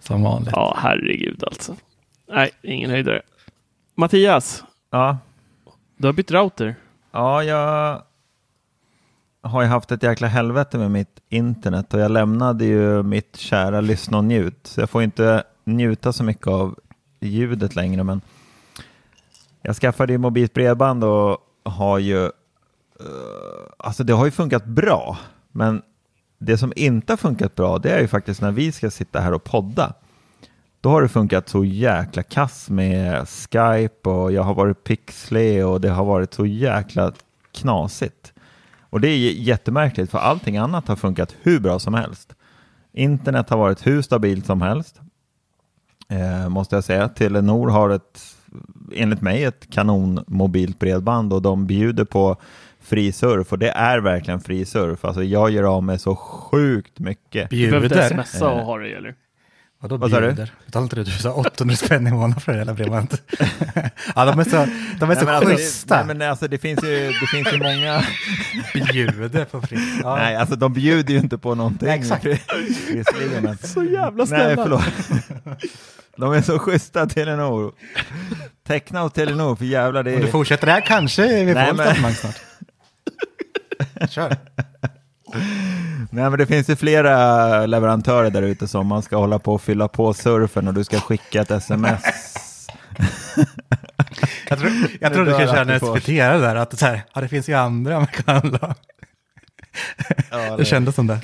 som vanligt.
ja, herregud alltså. Nej, ingen höjdare. Mattias,
Ja,
du har bytt router.
ja jag har ju haft ett jäkla helvete med mitt internet och jag lämnade ju mitt kära lyssna och njut. Så jag får inte njuta så mycket av ljudet längre. Men jag skaffade ju mobilt bredband och har ju, uh, alltså det har ju funkat bra. Men det som inte har funkat bra, det är ju faktiskt när vi ska sitta här och podda. Då har det funkat så jäkla kass med Skype och jag har varit pixlig och det har varit så jäkla knasigt. Och det är jättemärkligt för allting annat har funkat hur bra som helst. Internet har varit hur stabilt som helst. Eh, måste jag säga. Telenor har ett, enligt mig, ett kanon mobilt bredband och de bjuder på fri surf och det är verkligen fri surf. Alltså jag gör av med så sjukt mycket.
Du behöver inte
Bjuder?
smsa och ha det eller?
Vadå
Vad sa du?
Betalar inte du du sa 800 spänn i månaden för det hela bredbandet? ja, de är så, de är så
Nej, men alltså, det,
schyssta.
nej, men alltså, det, finns ju, det finns ju många...
Bjuder på fritt. Ja.
Nej, alltså de bjuder ju inte på någonting.
Exakt.
Men...
Så jävla
Nej,
snälla.
förlåt. De är så schyssta, Telenor. Teckna hos Telenor, för jävlar det
Om du
är...
fortsätter det här kanske vi
Nej,
får ett
men-
snart. Kör.
Nej, men det finns ju flera leverantörer där ute som man ska hålla på och fylla på surfen och du ska skicka ett sms.
Jag tror, jag tror du ska köra en. SVT där, att det, så här, ja, det finns ju andra man kan handla.
Ja,
Det kändes som det.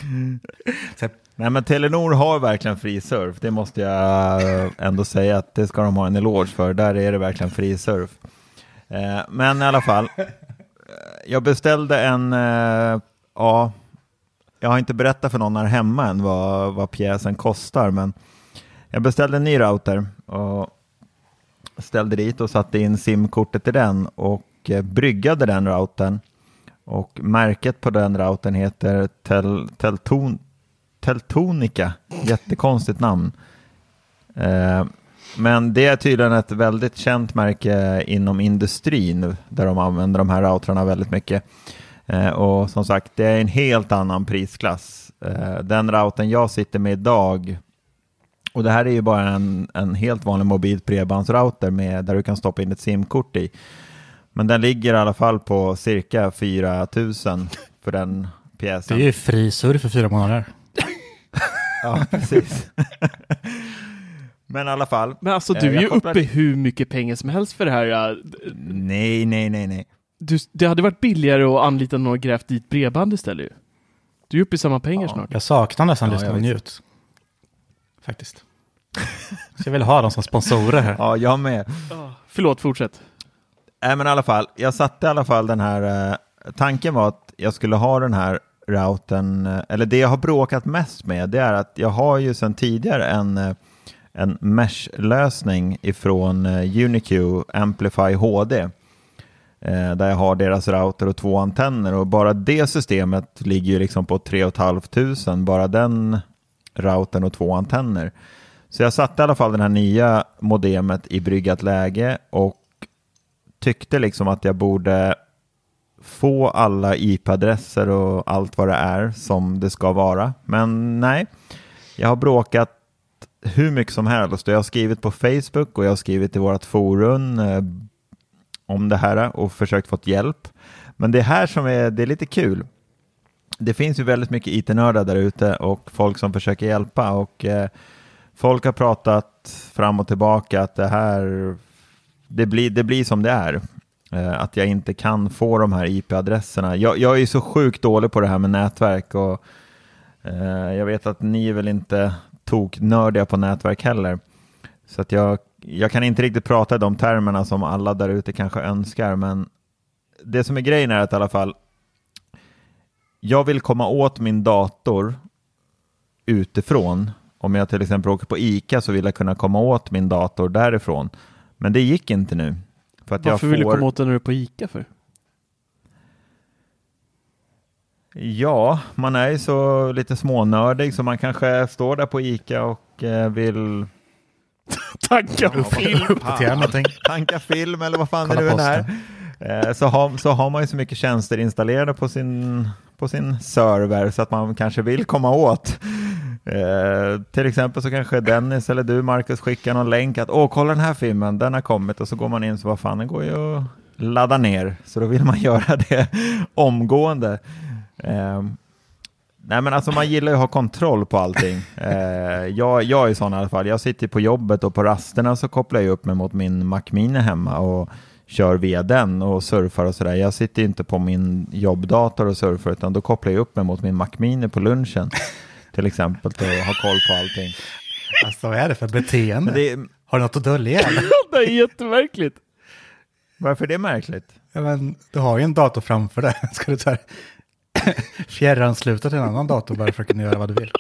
Så här,
Nej, men Telenor har verkligen fri surf. Det måste jag ändå säga att det ska de ha en eloge för. Där är det verkligen fri surf. Eh, men i alla fall, eh, jag beställde en, eh, ja, jag har inte berättat för någon här hemma än vad, vad pjäsen kostar, men jag beställde en ny router och ställde dit och satte in simkortet i den och eh, bryggade den routern. Och märket på den routern heter Tel, Telton, Teltonica, jättekonstigt namn. Eh, men det är tydligen ett väldigt känt märke inom industrin där de använder de här routrarna väldigt mycket. Eh, och som sagt, det är en helt annan prisklass. Eh, den routern jag sitter med idag, och det här är ju bara en, en helt vanlig mobilt bredbandsrouter med, där du kan stoppa in ett simkort i. Men den ligger i alla fall på cirka 4 000 för den
Det
pjäsen.
är ju fri surf för fyra månader.
Ja, precis. Men i alla fall.
Men alltså
Eh,
du är
jag
ju
kopplar-
uppe hur mycket pengar som helst för det här. ja.
Nej, nej, nej, nej.
Du, det hade varit billigare att anlita någon och grävt dit bredband istället ju. Du är uppe i samma pengar snart.
Jag saknar nästan
Ja,
lyssna och njut. Faktiskt. Så jag vill ha dem som sponsorer här.
Ja, jag med.
Förlåt, fortsätt.
Nej, men i alla fall. Jag satte i alla fall den här. Eh, tanken var att jag skulle ha den här routern. Eh, eller det jag har bråkat mest med. Det är att jag har ju sedan tidigare en, eh, en mesh-lösning ifrån eh, UniQ Amplify HD. Eh, där jag har deras router och två antenner. Och bara det systemet ligger ju liksom på 3 500. Bara den routern och två antenner. Så jag satte i alla fall den här nya modemet i bryggat läge och tyckte liksom att jag borde få alla IP-adresser och allt vad det är som det ska vara. Men nej, jag har bråkat hur mycket som helst och jag har skrivit på Facebook och jag har skrivit i vårt forum eh, om det här och försökt få hjälp. Men det här som är, det är lite kul. Det finns ju väldigt mycket IT-nördar där ute och folk som försöker hjälpa och eh, folk har pratat fram och tillbaka att det här det blir, det blir som det är. Eh, att jag inte kan få de här IP-adresserna. Jag, jag är ju så sjukt dålig på det här med nätverk och eh, jag vet att ni är väl inte toknördiga på nätverk heller. Så att jag, jag kan inte riktigt prata i de termerna som alla där ute kanske önskar, men det som är grejen är att i alla fall jag vill komma åt min dator utifrån. Om jag till exempel åker på ICA så vill jag kunna komma åt min dator därifrån. Men det gick inte nu. För att
Varför
jag
vill du
får...
komma åt den när du är på ICA för?
Ja, man är ju så lite smånördig så man kanske står där på ICA och eh, vill
Tanka film.
Tanka film eller vad fan
Kolla
det nu än är. Eh, så, har, så har man ju så mycket tjänster installerade på sin, på sin server så att man kanske vill komma åt. Eh, till exempel så kanske Dennis eller du Marcus skickar någon länk att åh kolla den här filmen, den har kommit och så går man in så vad fan den går ju att ladda ner så då vill man göra det omgående. Ehm, nej men alltså man gillar ju att ha kontroll på allting. Eh, jag, jag är sån i alla fall. Jag sitter på jobbet och på rasterna så kopplar jag upp mig mot min Mac Mini hemma och kör via den och surfar och sådär. Jag sitter inte på min jobbdator och surfar utan då kopplar jag upp mig mot min Mac Mini på lunchen till exempel och har koll på allting.
Alltså vad är det för beteende?
Det,
Har du något att dölja?
det är jättemärkligt.
varför är det märkligt?
Ja, men, du har ju en dator framför dig. Ska du så här fjärransluta till en annan dator bara för att kunna göra vad du vill?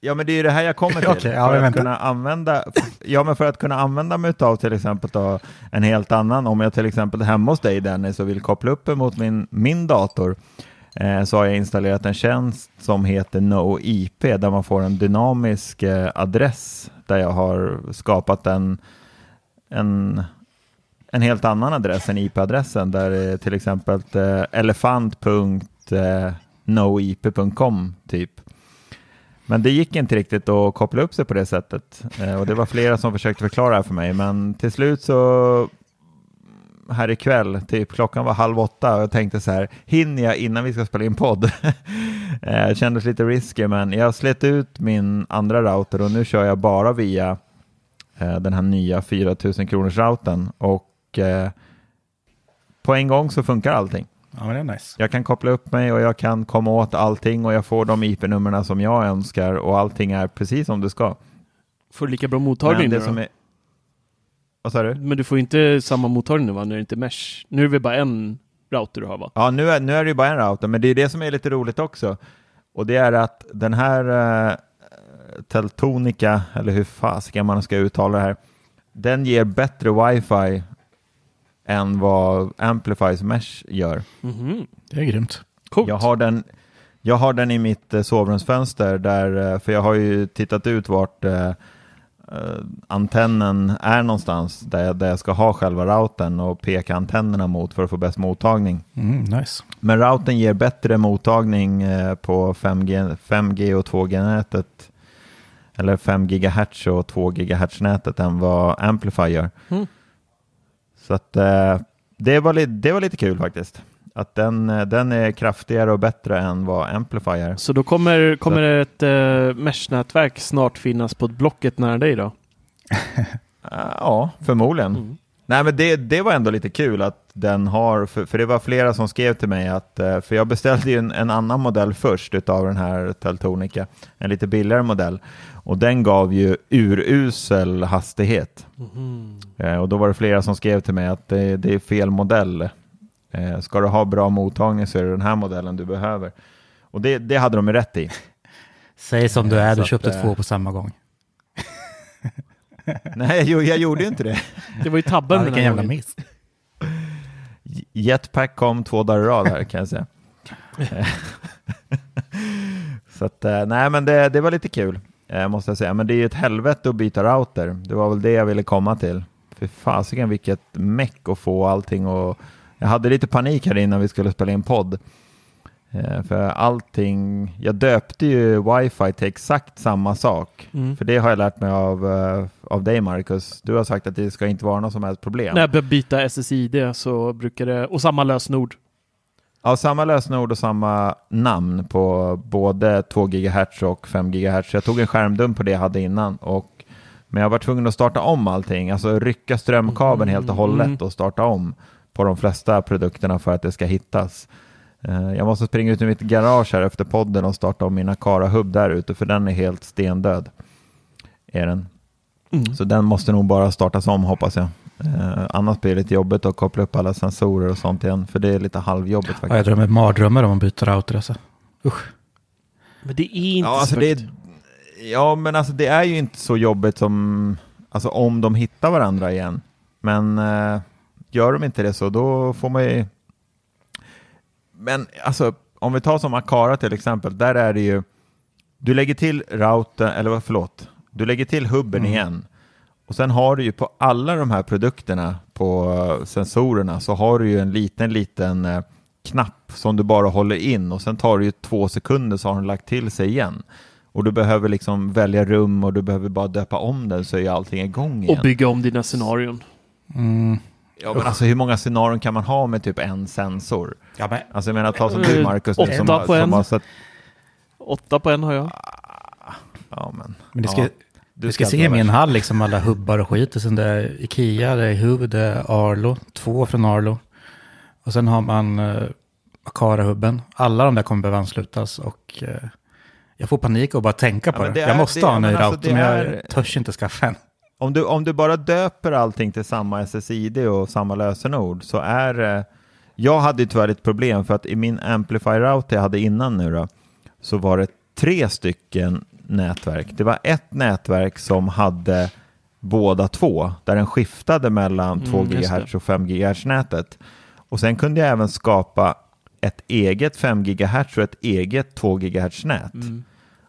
Ja, men det är ju det här jag kommer till.
Okej, ja,
för, att kunna använda, ja, men för att kunna använda mig av till exempel då, en helt annan, om jag till exempel hemma hos dig Dennis och vill koppla upp emot min, min dator, eh, så har jag installerat en tjänst som heter NoIP, där man får en dynamisk eh, adress, där jag har skapat en, en, en helt annan adress än IP-adressen, där eh, till exempel eh, elefant.noip.com eh, typ. Men det gick inte riktigt att koppla upp sig på det sättet. Och det var flera som försökte förklara det för mig. Men till slut så här ikväll, typ klockan var halv åtta och jag tänkte så här, hinner jag innan vi ska spela in podd? Eh, Det kändes lite risky, men jag slet ut min andra router och nu kör jag bara via eh, den här nya 4000 kronors routern och eh, på en gång så funkar allting.
Ja, men det är nice.
Jag kan koppla upp mig och jag kan komma åt allting och jag får de IP-numren som jag önskar och allting är precis som det ska.
Får du lika bra mottagning
Men
nu
det som
då?
är... Vad sa du?
Men du får inte samma mottagning nu va, när det inte är mesh. Nu är det bara en router du har va?
Ja, nu är, nu är det ju bara en router, men det är det som är lite roligt också. Och det är att den här uh, Teltonica, eller hur fasiken man ska uttala det här, den ger bättre wifi än vad Amplifies Mesh gör.
Mhm.
Det är grymt.
Coolt.
Jag har den, jag har den i mitt eh, sovrumsfönster, där, eh, för jag har ju tittat ut vart eh, eh, antennen är någonstans, där jag, där jag ska ha själva routern och peka antennerna mot för att få bäst mottagning.
Mm, nice.
Men routern ger bättre mottagning eh, på 5G, 5G och 2G-nätet, eller 5 GHz och 2 GHz-nätet än vad Amplify gör.
Mm.
Så att eh, det, var det var lite kul faktiskt. Att den, eh, den är kraftigare och bättre än vad Amplify är.
Så då kommer, kommer ett uh, mesh-nätverk snart finnas på ett blocket nära dig då?
Eh, Ja, förmodligen.
Mm.
Nej, men det, det var ändå lite kul att den har, för, för det var flera som skrev till mig att, eh, för jag beställde ju en, en annan modell först utav den här Teltonica, en lite billigare modell, och den gav ju urusel hastighet. Eh, Och då var det flera som skrev till mig att det, det är fel modell. Eh, Ska du ha bra mottagning så är det den här modellen du behöver. Och det, det hade de ju rätt i.
Säg som du är,
Så
du
att,
köpte
eh,
två på samma gång.
Nej, jag, jag gjorde ju inte det.
Det var ju tabben
Ja, vilken jävla miss.
Jetpack kom två dagar i rad här kan jag säga. så att, eh, nej men det, det var lite kul, eh, måste jag säga. Men det är ju ett helvete att byta router. Det var väl det jag ville komma till. För fasiken vilket meck att få allting och jag hade lite panik här innan vi skulle spela in podd. Eh, För allting, jag döpte ju wifi till exakt samma sak.
Mm.
För det har jag lärt mig av, eh, av dig Marcus. Du har sagt att det ska inte vara något som helst problem.
När jag byta SSID så brukar det, och samma lösenord.
Ja, samma lösenord och samma namn på både 2 GHz och 5 GHz. Jag tog en skärmdump på det jag hade innan. Och, men jag var tvungen att starta om allting, alltså rycka strömkabeln helt och hållet
Mm.
och starta om på de flesta produkterna för att det ska hittas. Eh, Jag måste springa ut i mitt garage här efter podden och starta om min Akara-hubb där ute, för den är helt stendöd. Är den.
Mm.
Så den måste nog bara startas om hoppas jag. Eh, annars blir det lite jobbigt att koppla upp alla sensorer och sånt igen, för det är lite halvjobbigt faktiskt.
Ja, jag drömmer mardrömmar om att byta router alltså. Usch.
Men det är inte
Ja, alltså
så
det är, ja, men alltså det är ju inte så jobbigt som alltså om de hittar varandra igen. Men eh, gör de inte det så då får man ju... Men alltså om vi tar som Akara till exempel, där är det ju... Du lägger till routern, eller vad, förlåt, du lägger till hubben igen. Och sen har du ju på alla de här produkterna på eh, sensorerna så har du ju en liten, liten eh, knapp som du bara håller in och sen tar det ju två sekunder så har den lagt till sig igen. Och du behöver liksom välja rum och du behöver bara döpa om den så är ju allting igång igen.
Och bygga om dina scenarion.
Mm.
Ja, men alltså hur många scenarion kan man ha med typ en sensor?
Ja, men,
Alltså jag menar, ta som du Marcus, nu, som,
Åtta på
som
en.
har sett...
Åtta på en har jag.
Ja, men,
men det ska,
ja,
du ska
inte
se min hall, liksom alla hubbar och skit. Och sen det är Ikea, det är Hub, det är Arlo, två från Arlo. Och sen har man uh, Akara-hubben. Alla de där kommer behöva anslutas och eh, jag får panik och bara tänka
Ja,
på
men
det.
det
Jag
är-
måste
det-
ha en ny
men alltså,
men jag
är-
törs inte skaffa en.
Om du, om du bara döper allting till samma SSID och samma lösenord så är det... Jag hade ju tyvärr ett problem för att i min Amplify-router jag hade innan nu då, så var det tre stycken nätverk. Det var ett nätverk som hade båda två, där den skiftade mellan 2
Mm,
GHz och 5 GHz-nätet. Och sen kunde jag även skapa ett eget 5 GHz och ett eget 2 GHz-nät.
Mm.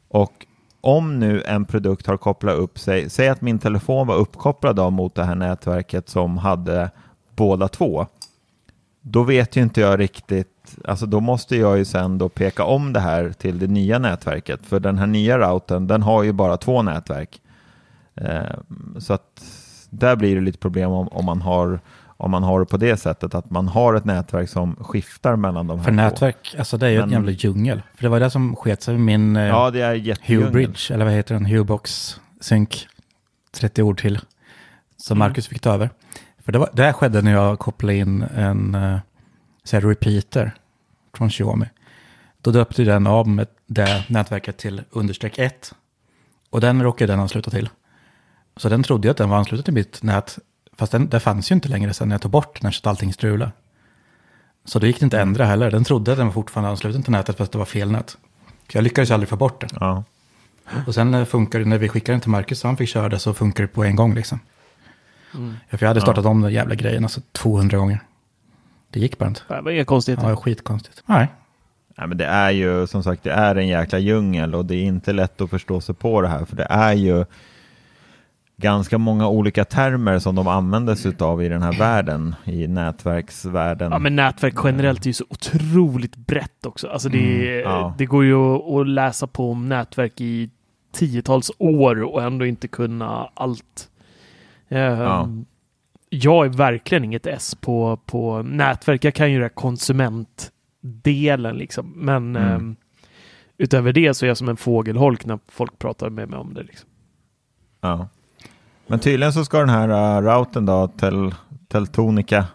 Och om nu en produkt har kopplat upp sig, säg att min telefon var uppkopplad mot det här nätverket som hade båda två, då vet ju inte jag riktigt, alltså då måste jag ju sen då peka om det här till det nya nätverket, för den här nya routern, den har ju bara två nätverk. Eh, så att där blir det lite problem om, om, man har, om man har det på det sättet, att man har ett nätverk som skiftar mellan de här
För
två.
nätverk, alltså det är ju
Men-
en jävla djungel. För det var det som sket sig med min eh,
Ja, det är
Hue
jättedjungel.
Bridge, eller vad heter den? Huebox Sync. 30 ord till. Som
Mm.
Marcus fick ta över. För det, var, det här skedde när jag kopplade in en uh, så här repeater från Xiaomi. Då döpte den av med det nätverket till understreck 1. Och den råkade den ansluta till. Så den trodde jag att den var ansluten till mitt nät. Fast den, det fanns ju inte längre sen när jag tog bort när allting strulade. Så då gick det inte att ändra heller. Den trodde att den var fortfarande ansluten till nätet fast det var fel nät. Så jag lyckades aldrig få bort den.
Ja.
Och sen eh, funkar det, när vi skickade den till Marcus så han fick köra det så funkar det på en gång liksom.
Mm.
Ja, för jag hade startat om den jävla grejen alltså 200 gånger. Det gick bara inte.
Det var inga konstigheter.
Ja, det var skitkonstigt. Nej.
Nej, men det är ju som sagt det är en jäkla djungel och det är inte lätt att förstå sig på det här för det är ju ganska många olika termer som de använder sig av i den här världen, i nätverksvärlden.
Ja, men nätverk generellt är ju så otroligt brett också. Alltså det,
Mm, ja.
det går ju att, att läsa på om nätverk i tiotals år och ändå inte kunna allt. Ehm,
Ja.
Jag är verkligen inget S på, på nätverk. Jag kan ju det konsumentdelen liksom. Men
Mm.
ehm, utöver det så är jag som en fågelholk när folk pratar med mig om det. Liksom.
Ja. Men tydligen så ska den här uh, routern då, Tel, Teltonica,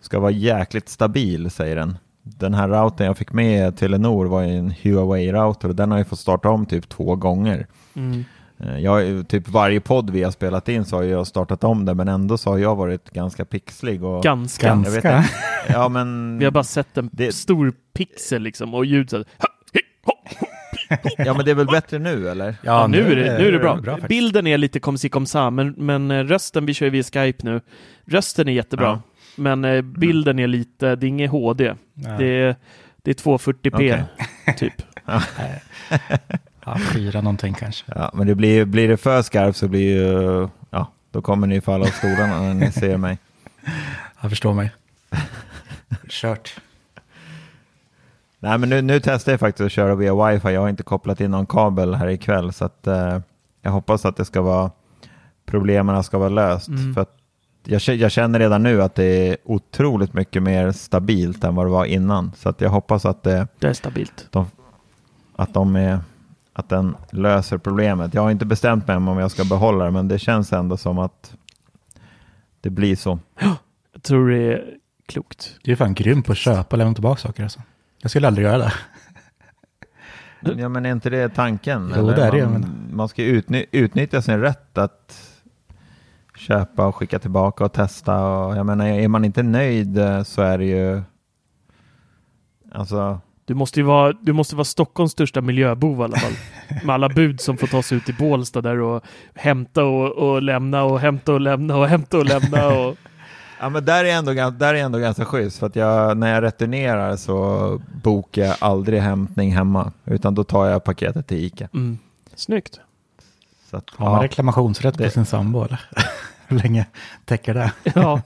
ska vara jäkligt stabil säger den. Den här routern jag fick med Telenor var en Huawei-router och den har ju fått starta om typ två gånger.
Mm.
Eh, Jag, typ varje podd vi har spelat in så har jag startat om det men ändå så har jag varit ganska pixlig. Och,
Ganska.
Jag vet
Ganska.
inte. Ja men,
Vi har bara sett en
Det-
stor pixel liksom och ljud så här.
ja men det är väl bättre nu eller?
Ja, nu, är det, nu är det bra.
faktiskt.
Bilden är lite kom si kom sa, men, men eh, rösten, vi kör ju via Skype nu. Rösten är jättebra,
Ja.
men eh, bilden är lite, det är inget HD.
Nej.
Det, är, det är 240p,
Okej.
typ.
Ja, fyra någonting kanske.
Ja, men det blir, blir det för skarpt så blir ju, ja, då kommer ni falla av stolarna när ni ser mig.
Jag förstår mig. Kört.
Nej, men nu, nu testar jag faktiskt att köra via wifi. Jag har inte kopplat in någon kabel här ikväll, så att eh, jag hoppas att det ska vara, problemen ska vara löst.
Mm.
För jag, jag känner redan nu att det är otroligt mycket mer stabilt än vad det var innan. Så att jag hoppas att, det,
Det är stabilt.
att, de är, att den löser problemet. Jag har inte bestämt mig om jag ska behålla det, men det känns ändå som att det blir så.
Jag tror det är klokt.
Du är fan grym på att köpa och lämna tillbaka saker alltså. Jag skulle aldrig göra det.
Ja, men är inte det tanken?
Jo,
eller?
det är det,
Man, man ska utny- utnyttja sin rätt att köpa och skicka tillbaka och testa. Och, jag menar, är man inte nöjd eh, så är det ju... Alltså,
Du måste ju vara, du måste vara Stockholms största miljöbov i alla fall. Med alla bud som får tas ut i Bålsta där och hämta och, och lämna och hämta och lämna och hämta och lämna. Och...
ja, men där är ändå, där är ändå ganska schysst. För att jag, när jag returnerar så bokar jag aldrig hämtning hemma. Utan då tar jag paketet till Ica.
Mm. Snyggt.
Så att,
Har man
ja.
reklamationsrätt på
Det-
sin sambo eller? Hur länge täcker det?
Ja,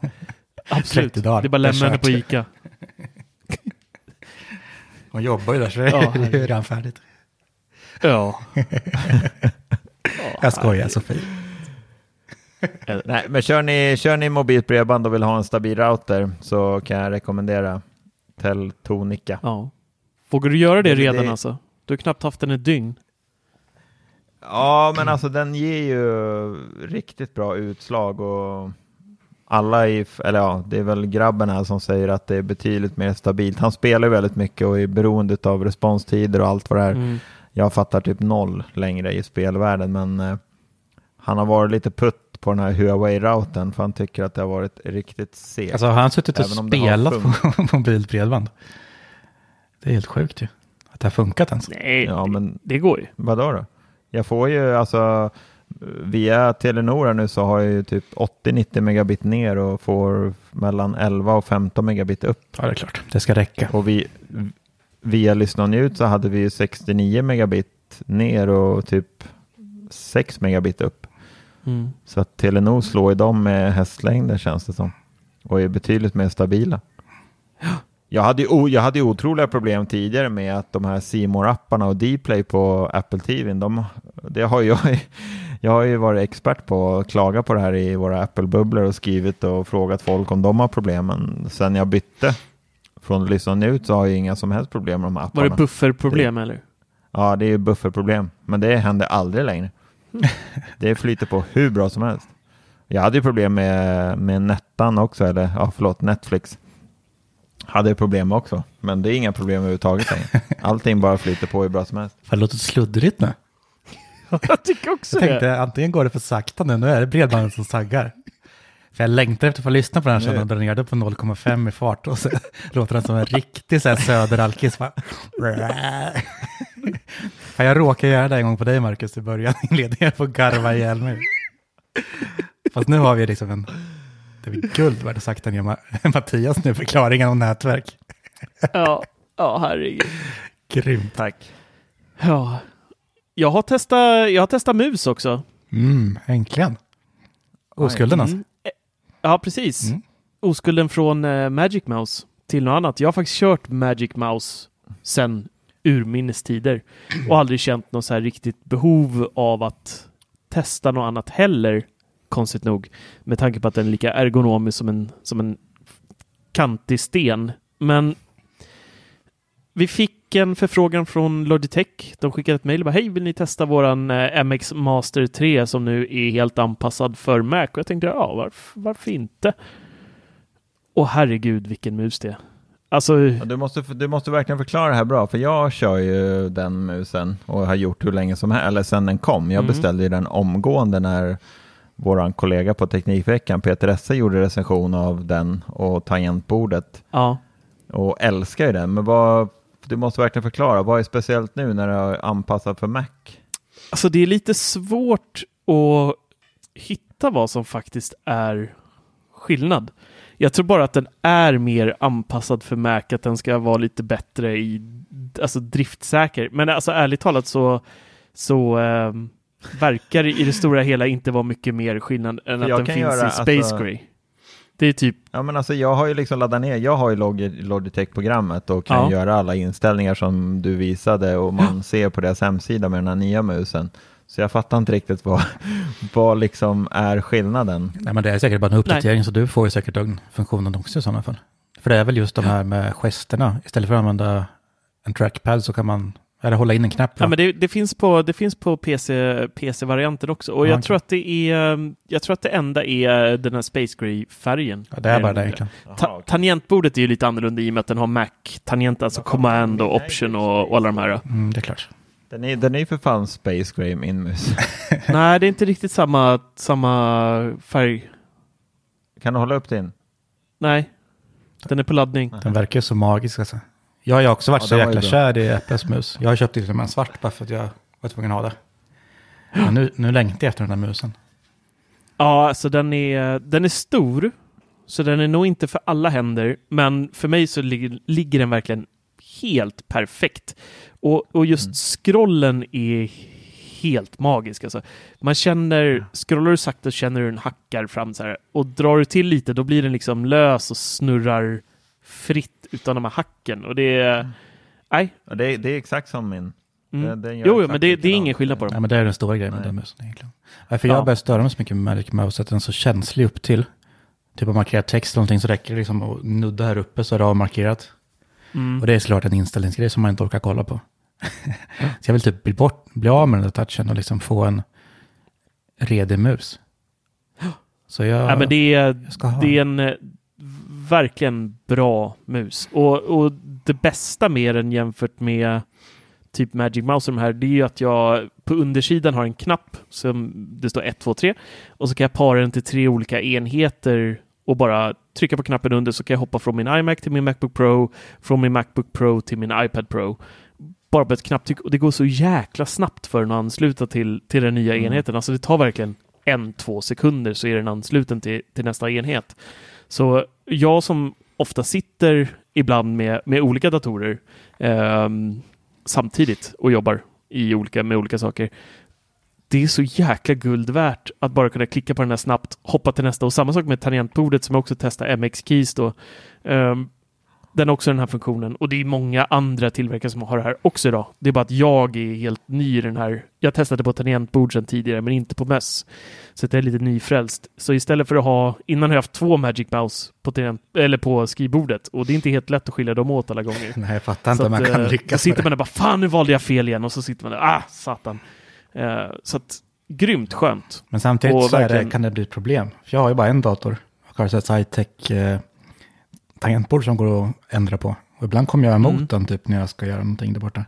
absolut.
30 dagar.
Det är bara lämna henne på. Ica.
Hon jobbar ju där så
Ja,
det är ju redan färdigt.
Ja.
Jag skojar Sofie.
Nej, men kör ni, kör ni mobilt bredband och vill ha en stabil router så kan jag rekommendera Teltonika.
Ja. Vågar du göra det
Men det-
redan alltså? Du har knappt haft den ett dygn.
Ja, men alltså den ger ju riktigt bra utslag och alla i, eller ja, det är väl grabben här som säger att det är betydligt mer stabilt. Han spelar väldigt mycket och är beroende av responstider och allt vad det är.
Mm.
Jag fattar typ noll längre i spelvärlden, men eh, han har varit lite putt på den här Huawei-routern för han tycker att det har varit riktigt segt.
Alltså har han suttit och spelat på mobilt bredband? Det är helt sjukt ju. Att det har funkat ens.
Nej,
ja, men
det går ju.
Vadå då? Jag får ju alltså via Telenor nu så har jag ju typ 80-90 megabit ner och får mellan 11 och 15 megabit upp.
Ja, det är klart. Det ska räcka.
Och vi, via Lyssna och Njut så hade vi ju 69 megabit ner och typ 6 megabit upp.
Mm.
Så att Telenor slår ju dem med hästlängder känns det som. Och är betydligt mer stabila. Jag hade, ju, jag hade ju otroliga problem tidigare med att de här C apparna och Dplay på Apple TV, de, det har jag, jag har ju varit expert på att klaga på det här i våra Apple-bubblor och skrivit och frågat folk om de har problem. Men sen jag bytte från Lyssna och Njut så har jag inga som helst problem med de här apparna.
Var det bufferproblem eller?
Ja, det är ju bufferproblem, men det händer aldrig längre. Det flyter på hur bra som helst. Jag hade ju problem med, med Nettan också, eller ja, förlåt, Netflix. Hade problem också, men det är inga problem överhuvudtaget längre. Allting bara flyter på hur bra som helst.
Det låter sluddrigt nu.
Jag tycker också
Jag
det.
tänkte antingen går det för sakta nu, nu är det bredbandet som saggar. För jag längtar efter att få lyssna på den här
Nu.
den drar ner det på 0,5 i fart och så låter den som en riktig så här söderalkis. jag råkade göra det en gång på dig Marcus i början inledningen, jag får garva ihjäl mig. Fast nu har vi liksom en, det är guld vad det sagt den gör Ma- Mattias nu, förklaringen om nätverk.
Ja, ja herregud.
Grymt.
Tack.
Ja. Jag har testat, jag har testat mus också.
Mm, äntligen. Oskulden alltså.
Mm. Eh, Ja, precis.
Mm.
Oskulden från eh, Magic Mouse till något annat. Jag har faktiskt kört Magic Mouse sen urminnes tider och aldrig känt något så här riktigt behov av att testa något annat heller, konstigt nog, med tanke på att den är lika ergonomisk som en, som en kantig sten. Men vi fick en förfrågan från Logitech. De skickade ett mejl och bara hej, vill ni testa våran eh, MX Master 3 som nu är helt anpassad för Mac? Och jag tänkte ja, varför, varför inte? Och herregud vilken mus det är. Alltså,
Ja, du, måste, du måste verkligen förklara det här bra, för jag kör ju den musen och har gjort hur länge som helst, eller sen den kom. Jag
Mm.
beställde ju den omgående när vår kollega på Teknikveckan, Peter Esse, gjorde recension av den och tangentbordet.
ja.
och älskar ju den. Men vad, du måste verkligen förklara, vad är speciellt nu när det är anpassat för Mac?
Alltså det är lite svårt att hitta vad som faktiskt är skillnad. Jag tror bara att den är mer anpassad för Mac, att den ska vara lite bättre i, alltså driftsäker. Men alltså ärligt talat så, så ehm, verkar i det stora hela inte vara mycket mer skillnad än att
jag
den finns
göra,
i Space
alltså-
Gray. Det är typ,
Ja men alltså jag har ju liksom laddat ner, jag har ju Log- Logitech-programmet och kan
Ja.
göra alla inställningar som du visade och man ser på deras hemsida med den här nya musen. Så jag fattar inte riktigt vad, vad liksom är skillnaden.
Nej, men det är säkert bara en uppdatering, så du får ju säkert den funktionen också i sådana fall. För det är väl just de här med gesterna. Istället för att använda en trackpad så kan man, eller hålla in en knapp.
ja men det, det finns på, det finns på PC, PC-varianten också. Och
Ja,
jag
okej.
tror att det är, ehm, jag tror att det enda är den här Space Gray-färgen.
ja, det är bara
Ehm,
det egentligen.
Ta- tangentbordet är ju lite annorlunda i och med att den har Mac-tangent, alltså command och option och, och alla de här.
Mm, det är klart.
Den är, den är ju för fan Space Gray min mus.
Nej, det är inte riktigt samma, samma färg.
Kan du hålla upp din?
Nej, den är på laddning.
Den verkar ju så magisk alltså. Jag har ju också varit
Ja,
så
den var ju
jäkla
bra.
kär i Apples mus. Jag har köpt liksom en svart bara för att jag var tvungen att ha det. Men nu, nu längtar jag efter den där musen.
Ja, alltså den är, den är stor, så den är nog inte för alla händer, men för mig så ligger, ligger den verkligen helt perfekt. Och, och just
Mm.
scrollen är helt magisk. Alltså. Man känner, scrollar du sakta känner du den hackar fram så här. Och drar du till lite då blir den liksom lös och snurrar fritt utan de här hacken. Och det är... Nej.
Ja, Det, är- det är exakt som min.
Mm.
Den- den
Jo, jo, men det, det är ingen skillnad på
Nej,
dem.
men det är den stora grejen med
Nej.
den musen egentligen. För jag
Ja.
börjar störa mig så mycket med Magic Mouse att den är så känslig upp till. Typ om man markerar text eller någonting så räcker det liksom att nudda här uppe så är det avmarkerat.
Mm.
Och det är såklart en inställningsgrej som man inte orkar kolla på. så jag vill typ bli, bort, bli av med den där touchen och liksom få en redig mus. Så jag,
Ja, men det är,
jag ska ha
det är en eh, verkligen bra mus. Och, och det bästa med den jämfört med typ Magic Mouse och de här, det är ju att jag på undersidan har en knapp som det står 1, 2, 3 och så kan jag para den till tre olika enheter och bara trycka på knappen under så kan jag hoppa från min iMac till min Macbook Pro, från min Macbook Pro till min iPad Pro. Bara på ett knapptryck och det går så jäkla snabbt för den att ansluta till, till den nya enheten. Alltså det tar verkligen en, två sekunder så är den ansluten till, till nästa enhet. Så jag som ofta sitter ibland med, med olika datorer eh, samtidigt och jobbar i olika, med olika saker. Det är så jäkla guld värt att bara kunna klicka på den här snabbt, hoppa till nästa och samma sak med tangentbordet som jag också testar MX Keys då. Ehm, den har också den här funktionen och det är många andra tillverkare som har det här också idag. Det är bara att jag är helt ny i den här. Jag testade på tangentbord sedan tidigare men inte på möss. Så det är lite nyfrälst. Så istället för att ha, innan har jag haft två Magic Mouse på, tangent, eller på skrivbordet och det är inte helt lätt att skilja dem åt alla gånger.
Nej, jag fattar inte
Så
om man kan
eh,
lyckas
Så sitter man där bara, fan nu valde jag fel igen och så sitter man där, ah satan. Eh, så att, grymt skönt.
Men samtidigt
Och
så är det,
verkligen-
kan det bli ett problem. För jag har ju bara en dator. Och har ett high-tech eh, tangentbord som går att ändra på. Och ibland kommer jag emot
Mm.
den typ när jag ska göra någonting där borta.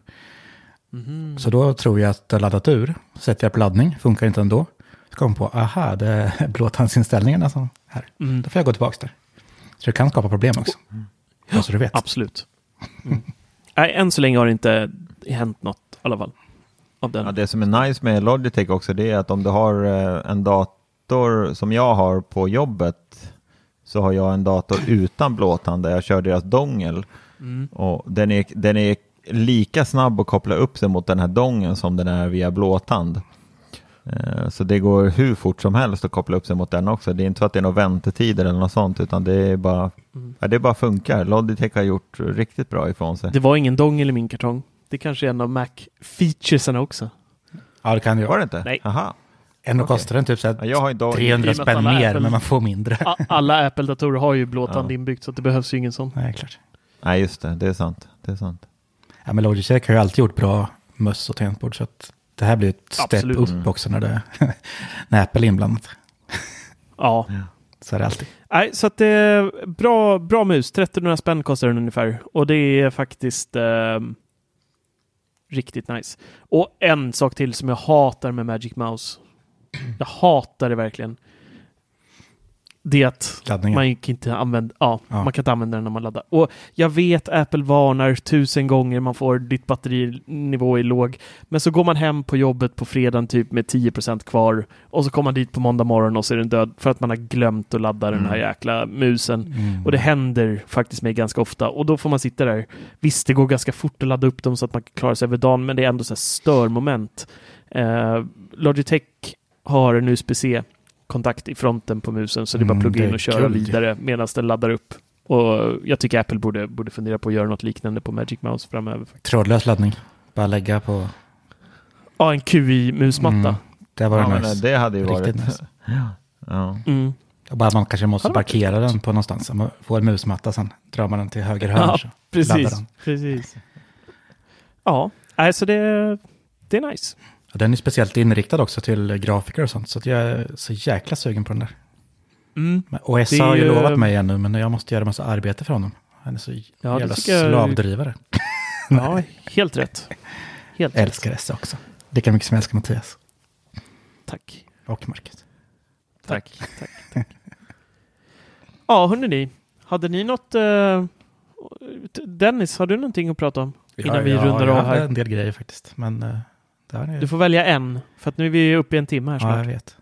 Mhm.
Så då tror jag att det har laddat ur. Sätter jag på laddning, funkar inte ändå. Så kommer jag på, aha, det är blåtandsinställningarna som här.
Mm.
Då får jag gå tillbaka där. Så det kan skapa problem också. Ja, så du vet.
Absolut. Mm. Nej, än så länge har det inte hänt något i alla fall. Av den.
Ja, det som är nice med Logitech också det är att om du har eh, en dator som jag har på jobbet så har jag en dator utan blåtand där jag kör deras dongel.
Mm.
Och den är, den är lika snabb att koppla upp sig mot den här dongen som den är via blåtand. Eh, Så det går hur fort som helst att koppla upp sig mot den också. Det är inte så att det är några väntetider eller något sånt utan det är bara,
Mm.
ja, det bara funkar. Logitech har gjort riktigt bra ifrån sig.
Det var ingen dongel i min kartong. Det kanske är en av Mac-featuresarna också.
Ja, det kan det ju
Var
vara.
det inte?
Nej.
Aha.
Ändå
Okej.
kostar den typ så
Ja,
här
jag har inte
300
i och med att
spänn mer,
Apple-
men man får mindre.
Alla Apple-datorer har ju blåtand
Ja.
inbyggt så det behövs ju ingen sån.
Nej, klart.
Nej, just det. Det är sant. Det är sant.
Ja, men Logitech har ju alltid gjort bra möss och tangentbord. Så att det här blir ett
Absolut.
upp
Mm.
också när, det, när Apple är inblandat.
Ja.
Så är det alltid.
Nej, så att det är bra, bra mus. 1300 spänn kostar den ungefär. Och det är faktiskt ehm, riktigt nice. Och en sak till som jag hatar med Magic Mouse. Jag hatar det verkligen. Det att
Laddningen.
man kan inte använda, ja,
Ja.
man kan inte använda den när man laddar. Och jag vet Apple varnar tusen gånger man får ditt batterinivå är låg. Men så går man hem på jobbet på fredagen typ med 10% kvar och så kommer man dit på måndag morgon och så är den död för att man har glömt att ladda den här
Mm.
jäkla musen.
Mm.
Och det händer faktiskt mig ganska ofta och då får man sitta där. Visst, det går ganska fort att ladda upp dem så att man klarar sig över dagen, men det är ändå så här störmoment. Eh, Logitech har en USB-C-kontakt i fronten på musen så det är bara att
Mm,
plugga in och köra
guld.
vidare medan den laddar upp. Och jag tycker Apple borde, borde fundera på att göra något liknande på Magic Mouse framöver. faktiskt.
Trådlös laddning. Bara lägga på...
Ja, en QI-musmatta.
Mm. Det var
Ja,
nice.
men det hade ju
Riktigt
varit...
nice.
Ja.
Mm.
Och bara man kanske måste parkera den på någonstans. Man får en musmatta, sen drar man den till höger hörn.
Ja,
så laddar
Precis,
den.
precis. Ja, alltså det, det är nice.
Och den är speciellt inriktad också till grafiker och sånt. Så jag är så jäkla sugen på den där.
Mm. Det är
har ju lovat mig ännu, men jag måste göra massa arbete för honom. Han är så
det
jävla
tycker jag-
slavdrivare.
Ja, helt rätt. Helt
Jag älskar S också. Lika mycket som jag älskar Mattias.
Tack.
Och Marcus.
Tack. tack, tack. Ja, hörni. Hade ni något... eh, Dennis, har du någonting att prata om? Innan vi rundar av här.
en del grejer faktiskt. Men uh, ni.
Du får välja en, för att nu är vi uppe i en timme här
Ja, jag
snart.
vet.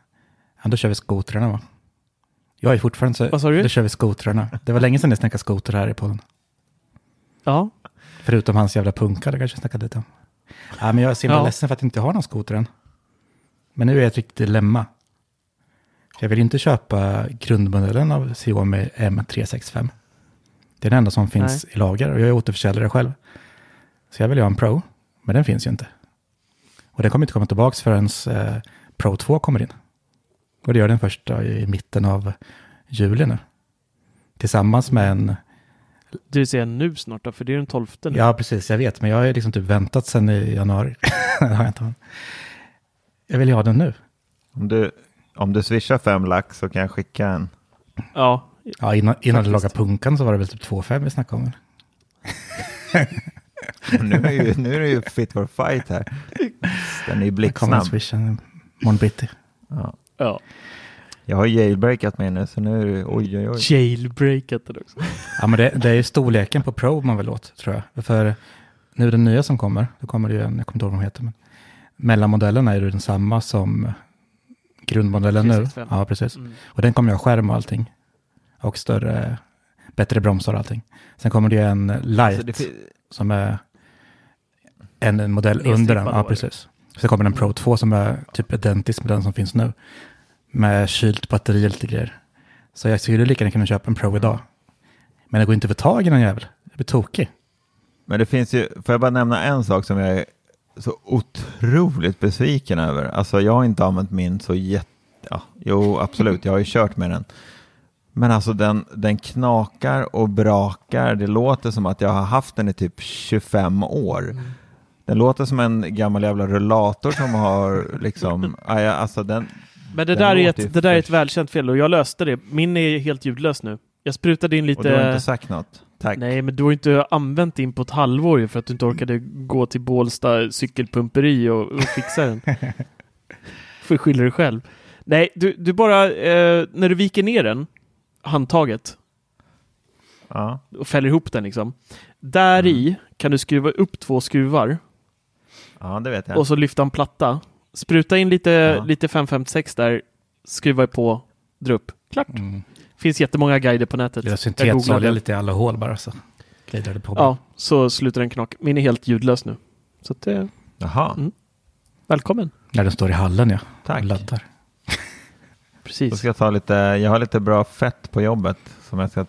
Ja, då kör vi skotrarna va? Jag är fortfarande så...
Vad sa du?
Då kör vi skotrarna. Det var länge sedan ni snackade skoter här i podden.
Ja.
Förutom hans jävla punkar, det kanske jag snackade lite om. Ja, men jag är så himla
Ja.
ledsen för att jag inte har någon skoter än. Men nu är jag ett riktigt dilemma. Jag vill inte köpa grundmodellen av Xiaomi M365. Det är den enda som finns i lager och jag är återförsäljare själv. Så jag vill ju ha en Pro, men den finns ju inte. Och den kommer inte komma tillbaka förrän eh, Pro 2 kommer in. Och det gör den första i mitten av juli nu. Tillsammans med en,
vill säga nu snart då, för det är den 12 nu.
ja precis, jag vet, men jag har liksom typ väntat sedan i januari. Jag inte. Jag vill ju ha den nu.
Om du, om du swishar fem lax så kan jag skicka en.
Ja,
Ja, innan, innan du lagade punkan så var det väl typ 2,5 vi snackade om.
Nu är, ju, nu är det ju fit for fight här. Den är ju
Det
blixtsnabb.
swish en morgon bitti.
Ja.
ja.
Jag har jailbreakat mig nu så nu är det oj oj oj.
Jailbreakat den också.
Ja, men det, det är ju storleken på Pro man vill åt, tror jag. För nu den nya som kommer, då kommer det ju en, jag kommer inte ihåg vad de heter, men mellanmodellen är ju densamma som grundmodellen nu.
365.
Ja, precis.
Mm.
Och den kommer ju ha skärm och allting. Och större, bättre bromsar och allting. Sen kommer det ju en Lite
Alltså det,
som är en, en modell
Nedstrippad
under den. Ja, precis. Sen kommer en Pro 2 som är typ identisk med den som finns nu. Med kylt batteri och lite grejer. Så jag skulle lika gärna kunna köpa en Pro idag. Men det går inte att få tag i någon jävel. Jag blir tokig.
Men det finns ju, får jag bara nämna en sak som jag är så otroligt besviken över. Alltså jag har inte använt min så jätte, ja, jo absolut, jag har ju kört med den. Men alltså den, den knakar och brakar, det låter som att jag har haft den i typ 25 år. Den låter som en gammal jävla rullator som har liksom, alltså den,
Men det där, är ett, det där är ett välkänt fel och jag löste det. Min är helt ljudlös nu. Jag sprutade in
och du har
lite...
inte sagt något. Tack.
Nej, men du har inte använt din på ett halvår för att du inte orkade gå till Bålsta cykelpumperi och, och fixa den. Får skylla dig själv. Nej, du, du bara, eh, när du viker ner den, handtaget,
Ja.
och fäller ihop den liksom. Där
Mm.
i kan du skruva upp två skruvar
ja, det vet jag.
och så lyfta en platta. Spruta in lite,
Ja.
lite 556 där, skruva på, dra upp. Klart.
Mm.
Finns jättemånga guider på nätet.
Jag syntetsolja lite i alla hål bara så glider det på.
Ja, så slutar den knak. Min är helt ljudlös nu. Så att, eh,
Jaha,
Mm. välkommen.
När den står i hallen ja.
Tack.
Och laddar.
då
Precis.
ska jag ta lite, jag har lite bra fett på jobbet som jag ska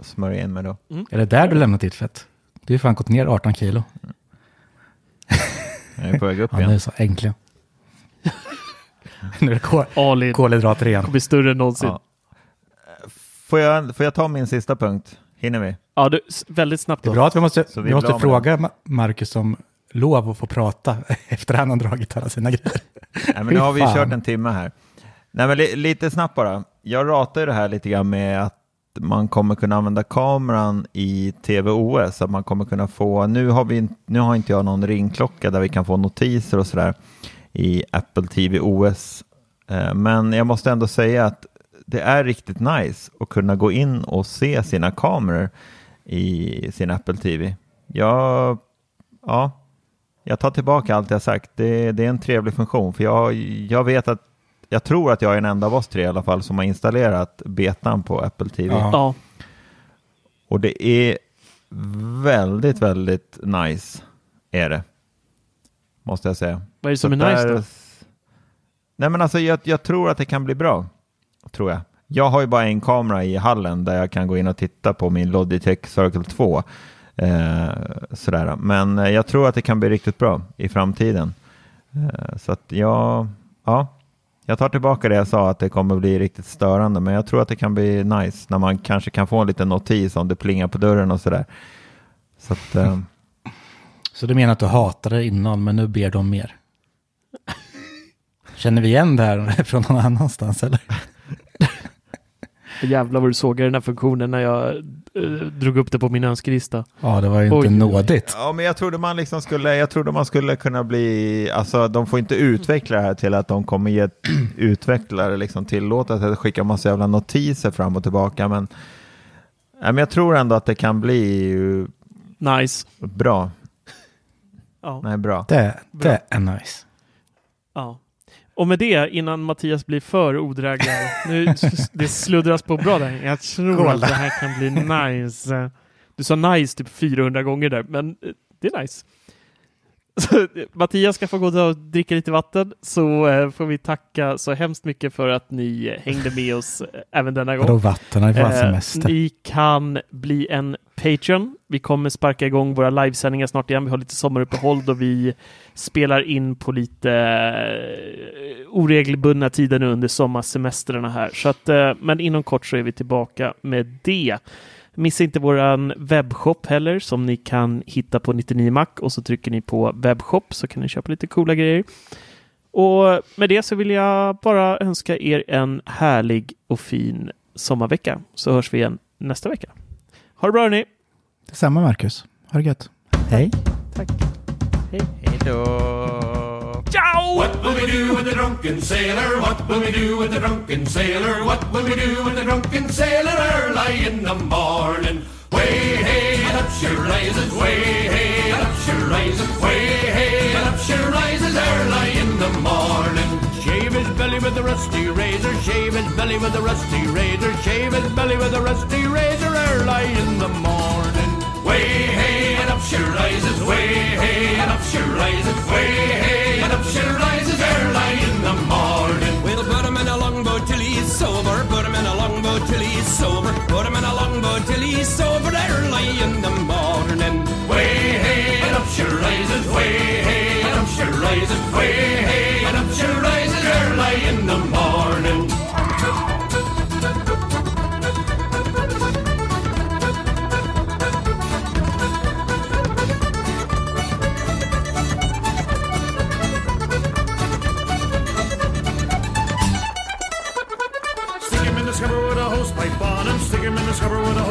smörja in med då.
Är det där du lämnat ditt fett? Du har fan gått ner 18 kilo.
Jag är på väg upp
Ja, nu
igen.
så äntligen. nu är det kol- kolhydrater igen.
kommer bli större än någonsin. Ja,
Ja. Får, jag, får jag ta min sista punkt? Hinner vi?
du, s- väldigt snabbt
Det är
då.
bra att vi måste,
vi
vi
blir
måste fråga Ma- Marcus om lov att få prata efter han har dragit alla sina grejer.
Nej, men nu har vi kört en timme här. Nej, men li, lite snabbt bara. Jag ratar ju det här lite grann med att man kommer kunna använda kameran i TVOS. Att man kommer kunna få, nu har, vi, nu har inte jag någon ringklocka där vi kan få notiser och sådär i Apple TV OS. Eh, men jag måste ändå säga att det är riktigt nice att kunna gå in och se sina kameror i sin Apple TV. Jag, ja, jag tar tillbaka allt jag sagt. Det, det är en trevlig funktion. För jag, jag vet att, jag tror att jag är den enda av oss tre i alla fall som har installerat betan på Apple TV.
Ja.
Ja,
Och det är väldigt, väldigt nice, är det. Måste jag säga.
vad är det som
Så
är nice
där-
då?
Nej men alltså jag, jag tror att det kan bli bra. Tror jag. Jag har ju bara en kamera i hallen där jag kan gå in och titta på min Logitech Circle 2. Eh, sådär. Men eh, jag tror att det kan bli riktigt bra i framtiden. Eh, så att jag, ja, jag tar tillbaka det jag sa att det kommer bli riktigt störande. Men jag tror att det kan bli nice när man kanske kan få en liten notis om det plingar på dörren och sådär. Så att, um...
Så du menar att du hatade det innan, men nu ber de mer? Känner vi igen det här från någon annanstans eller?
Jävlar vad du sågade den här funktionen när jag eh, drog upp det på min önskelista.
Ja, det var ju inte
Oj.
nådigt.
Ja, men jag trodde man liksom skulle, jag trodde man skulle kunna bli, alltså de får inte utveckla det här till att de kommer ge utvecklare liksom tillåtelse att skicka massa jävla notiser fram och tillbaka, men, ja, men jag tror ändå att det kan bli
Nice.
bra.
Ja.
Nej, bra.
Det, det är nice.
ja. Och med det, innan Mattias blir för odräglig, nu det sluddras på bra där. Jag tror
Kolla.
att det här kan bli nice. Du sa nice typ 400 gånger där, men eh, det är nice. Så, Mattias ska få gå och dricka lite vatten så eh, får vi tacka så hemskt mycket för att ni eh, hängde med oss eh, även denna gång.
Vadå vatten? Det var
Eh,
semester.
ni kan bli en Patreon. Vi kommer sparka igång våra livesändningar snart igen. Vi har lite sommaruppehåll då vi spelar in på lite oregelbundna tider nu under sommarsemestrarna här. Så att, eh, men inom kort så är vi tillbaka med det. Missa inte våran webbshop heller som ni kan hitta på 99 Mac och så trycker ni på webbshop så kan ni köpa lite coola grejer. Och med det så vill jag bara önska er en härlig och fin sommarvecka så hörs vi igen nästa vecka. Ha det bra hörni!
Detsamma Marcus. Ha det gött. Hej.
Tack! Hej!
Hej då!
What will we do with the drunken sailor? What will we do with the drunken sailor? What will we do with the drunken sailor early in the morning? Way hey up she rises, way hey up she rises, way hey up she rises early in the morning. Shave his belly with a rusty razor, shave his belly with a rusty razor, shave his belly with a rusty razor early in the morning. She rises, way hey and up she rises, way hey and up she rises early in the morning.
We'll put him in a longboat till he's sober. Put him in a longboat till he's sober. Put him in a longboat till he's sober early in the morning.
Way hey and up she rises, way hey and up she rises, way hey and up she rises early in the morning.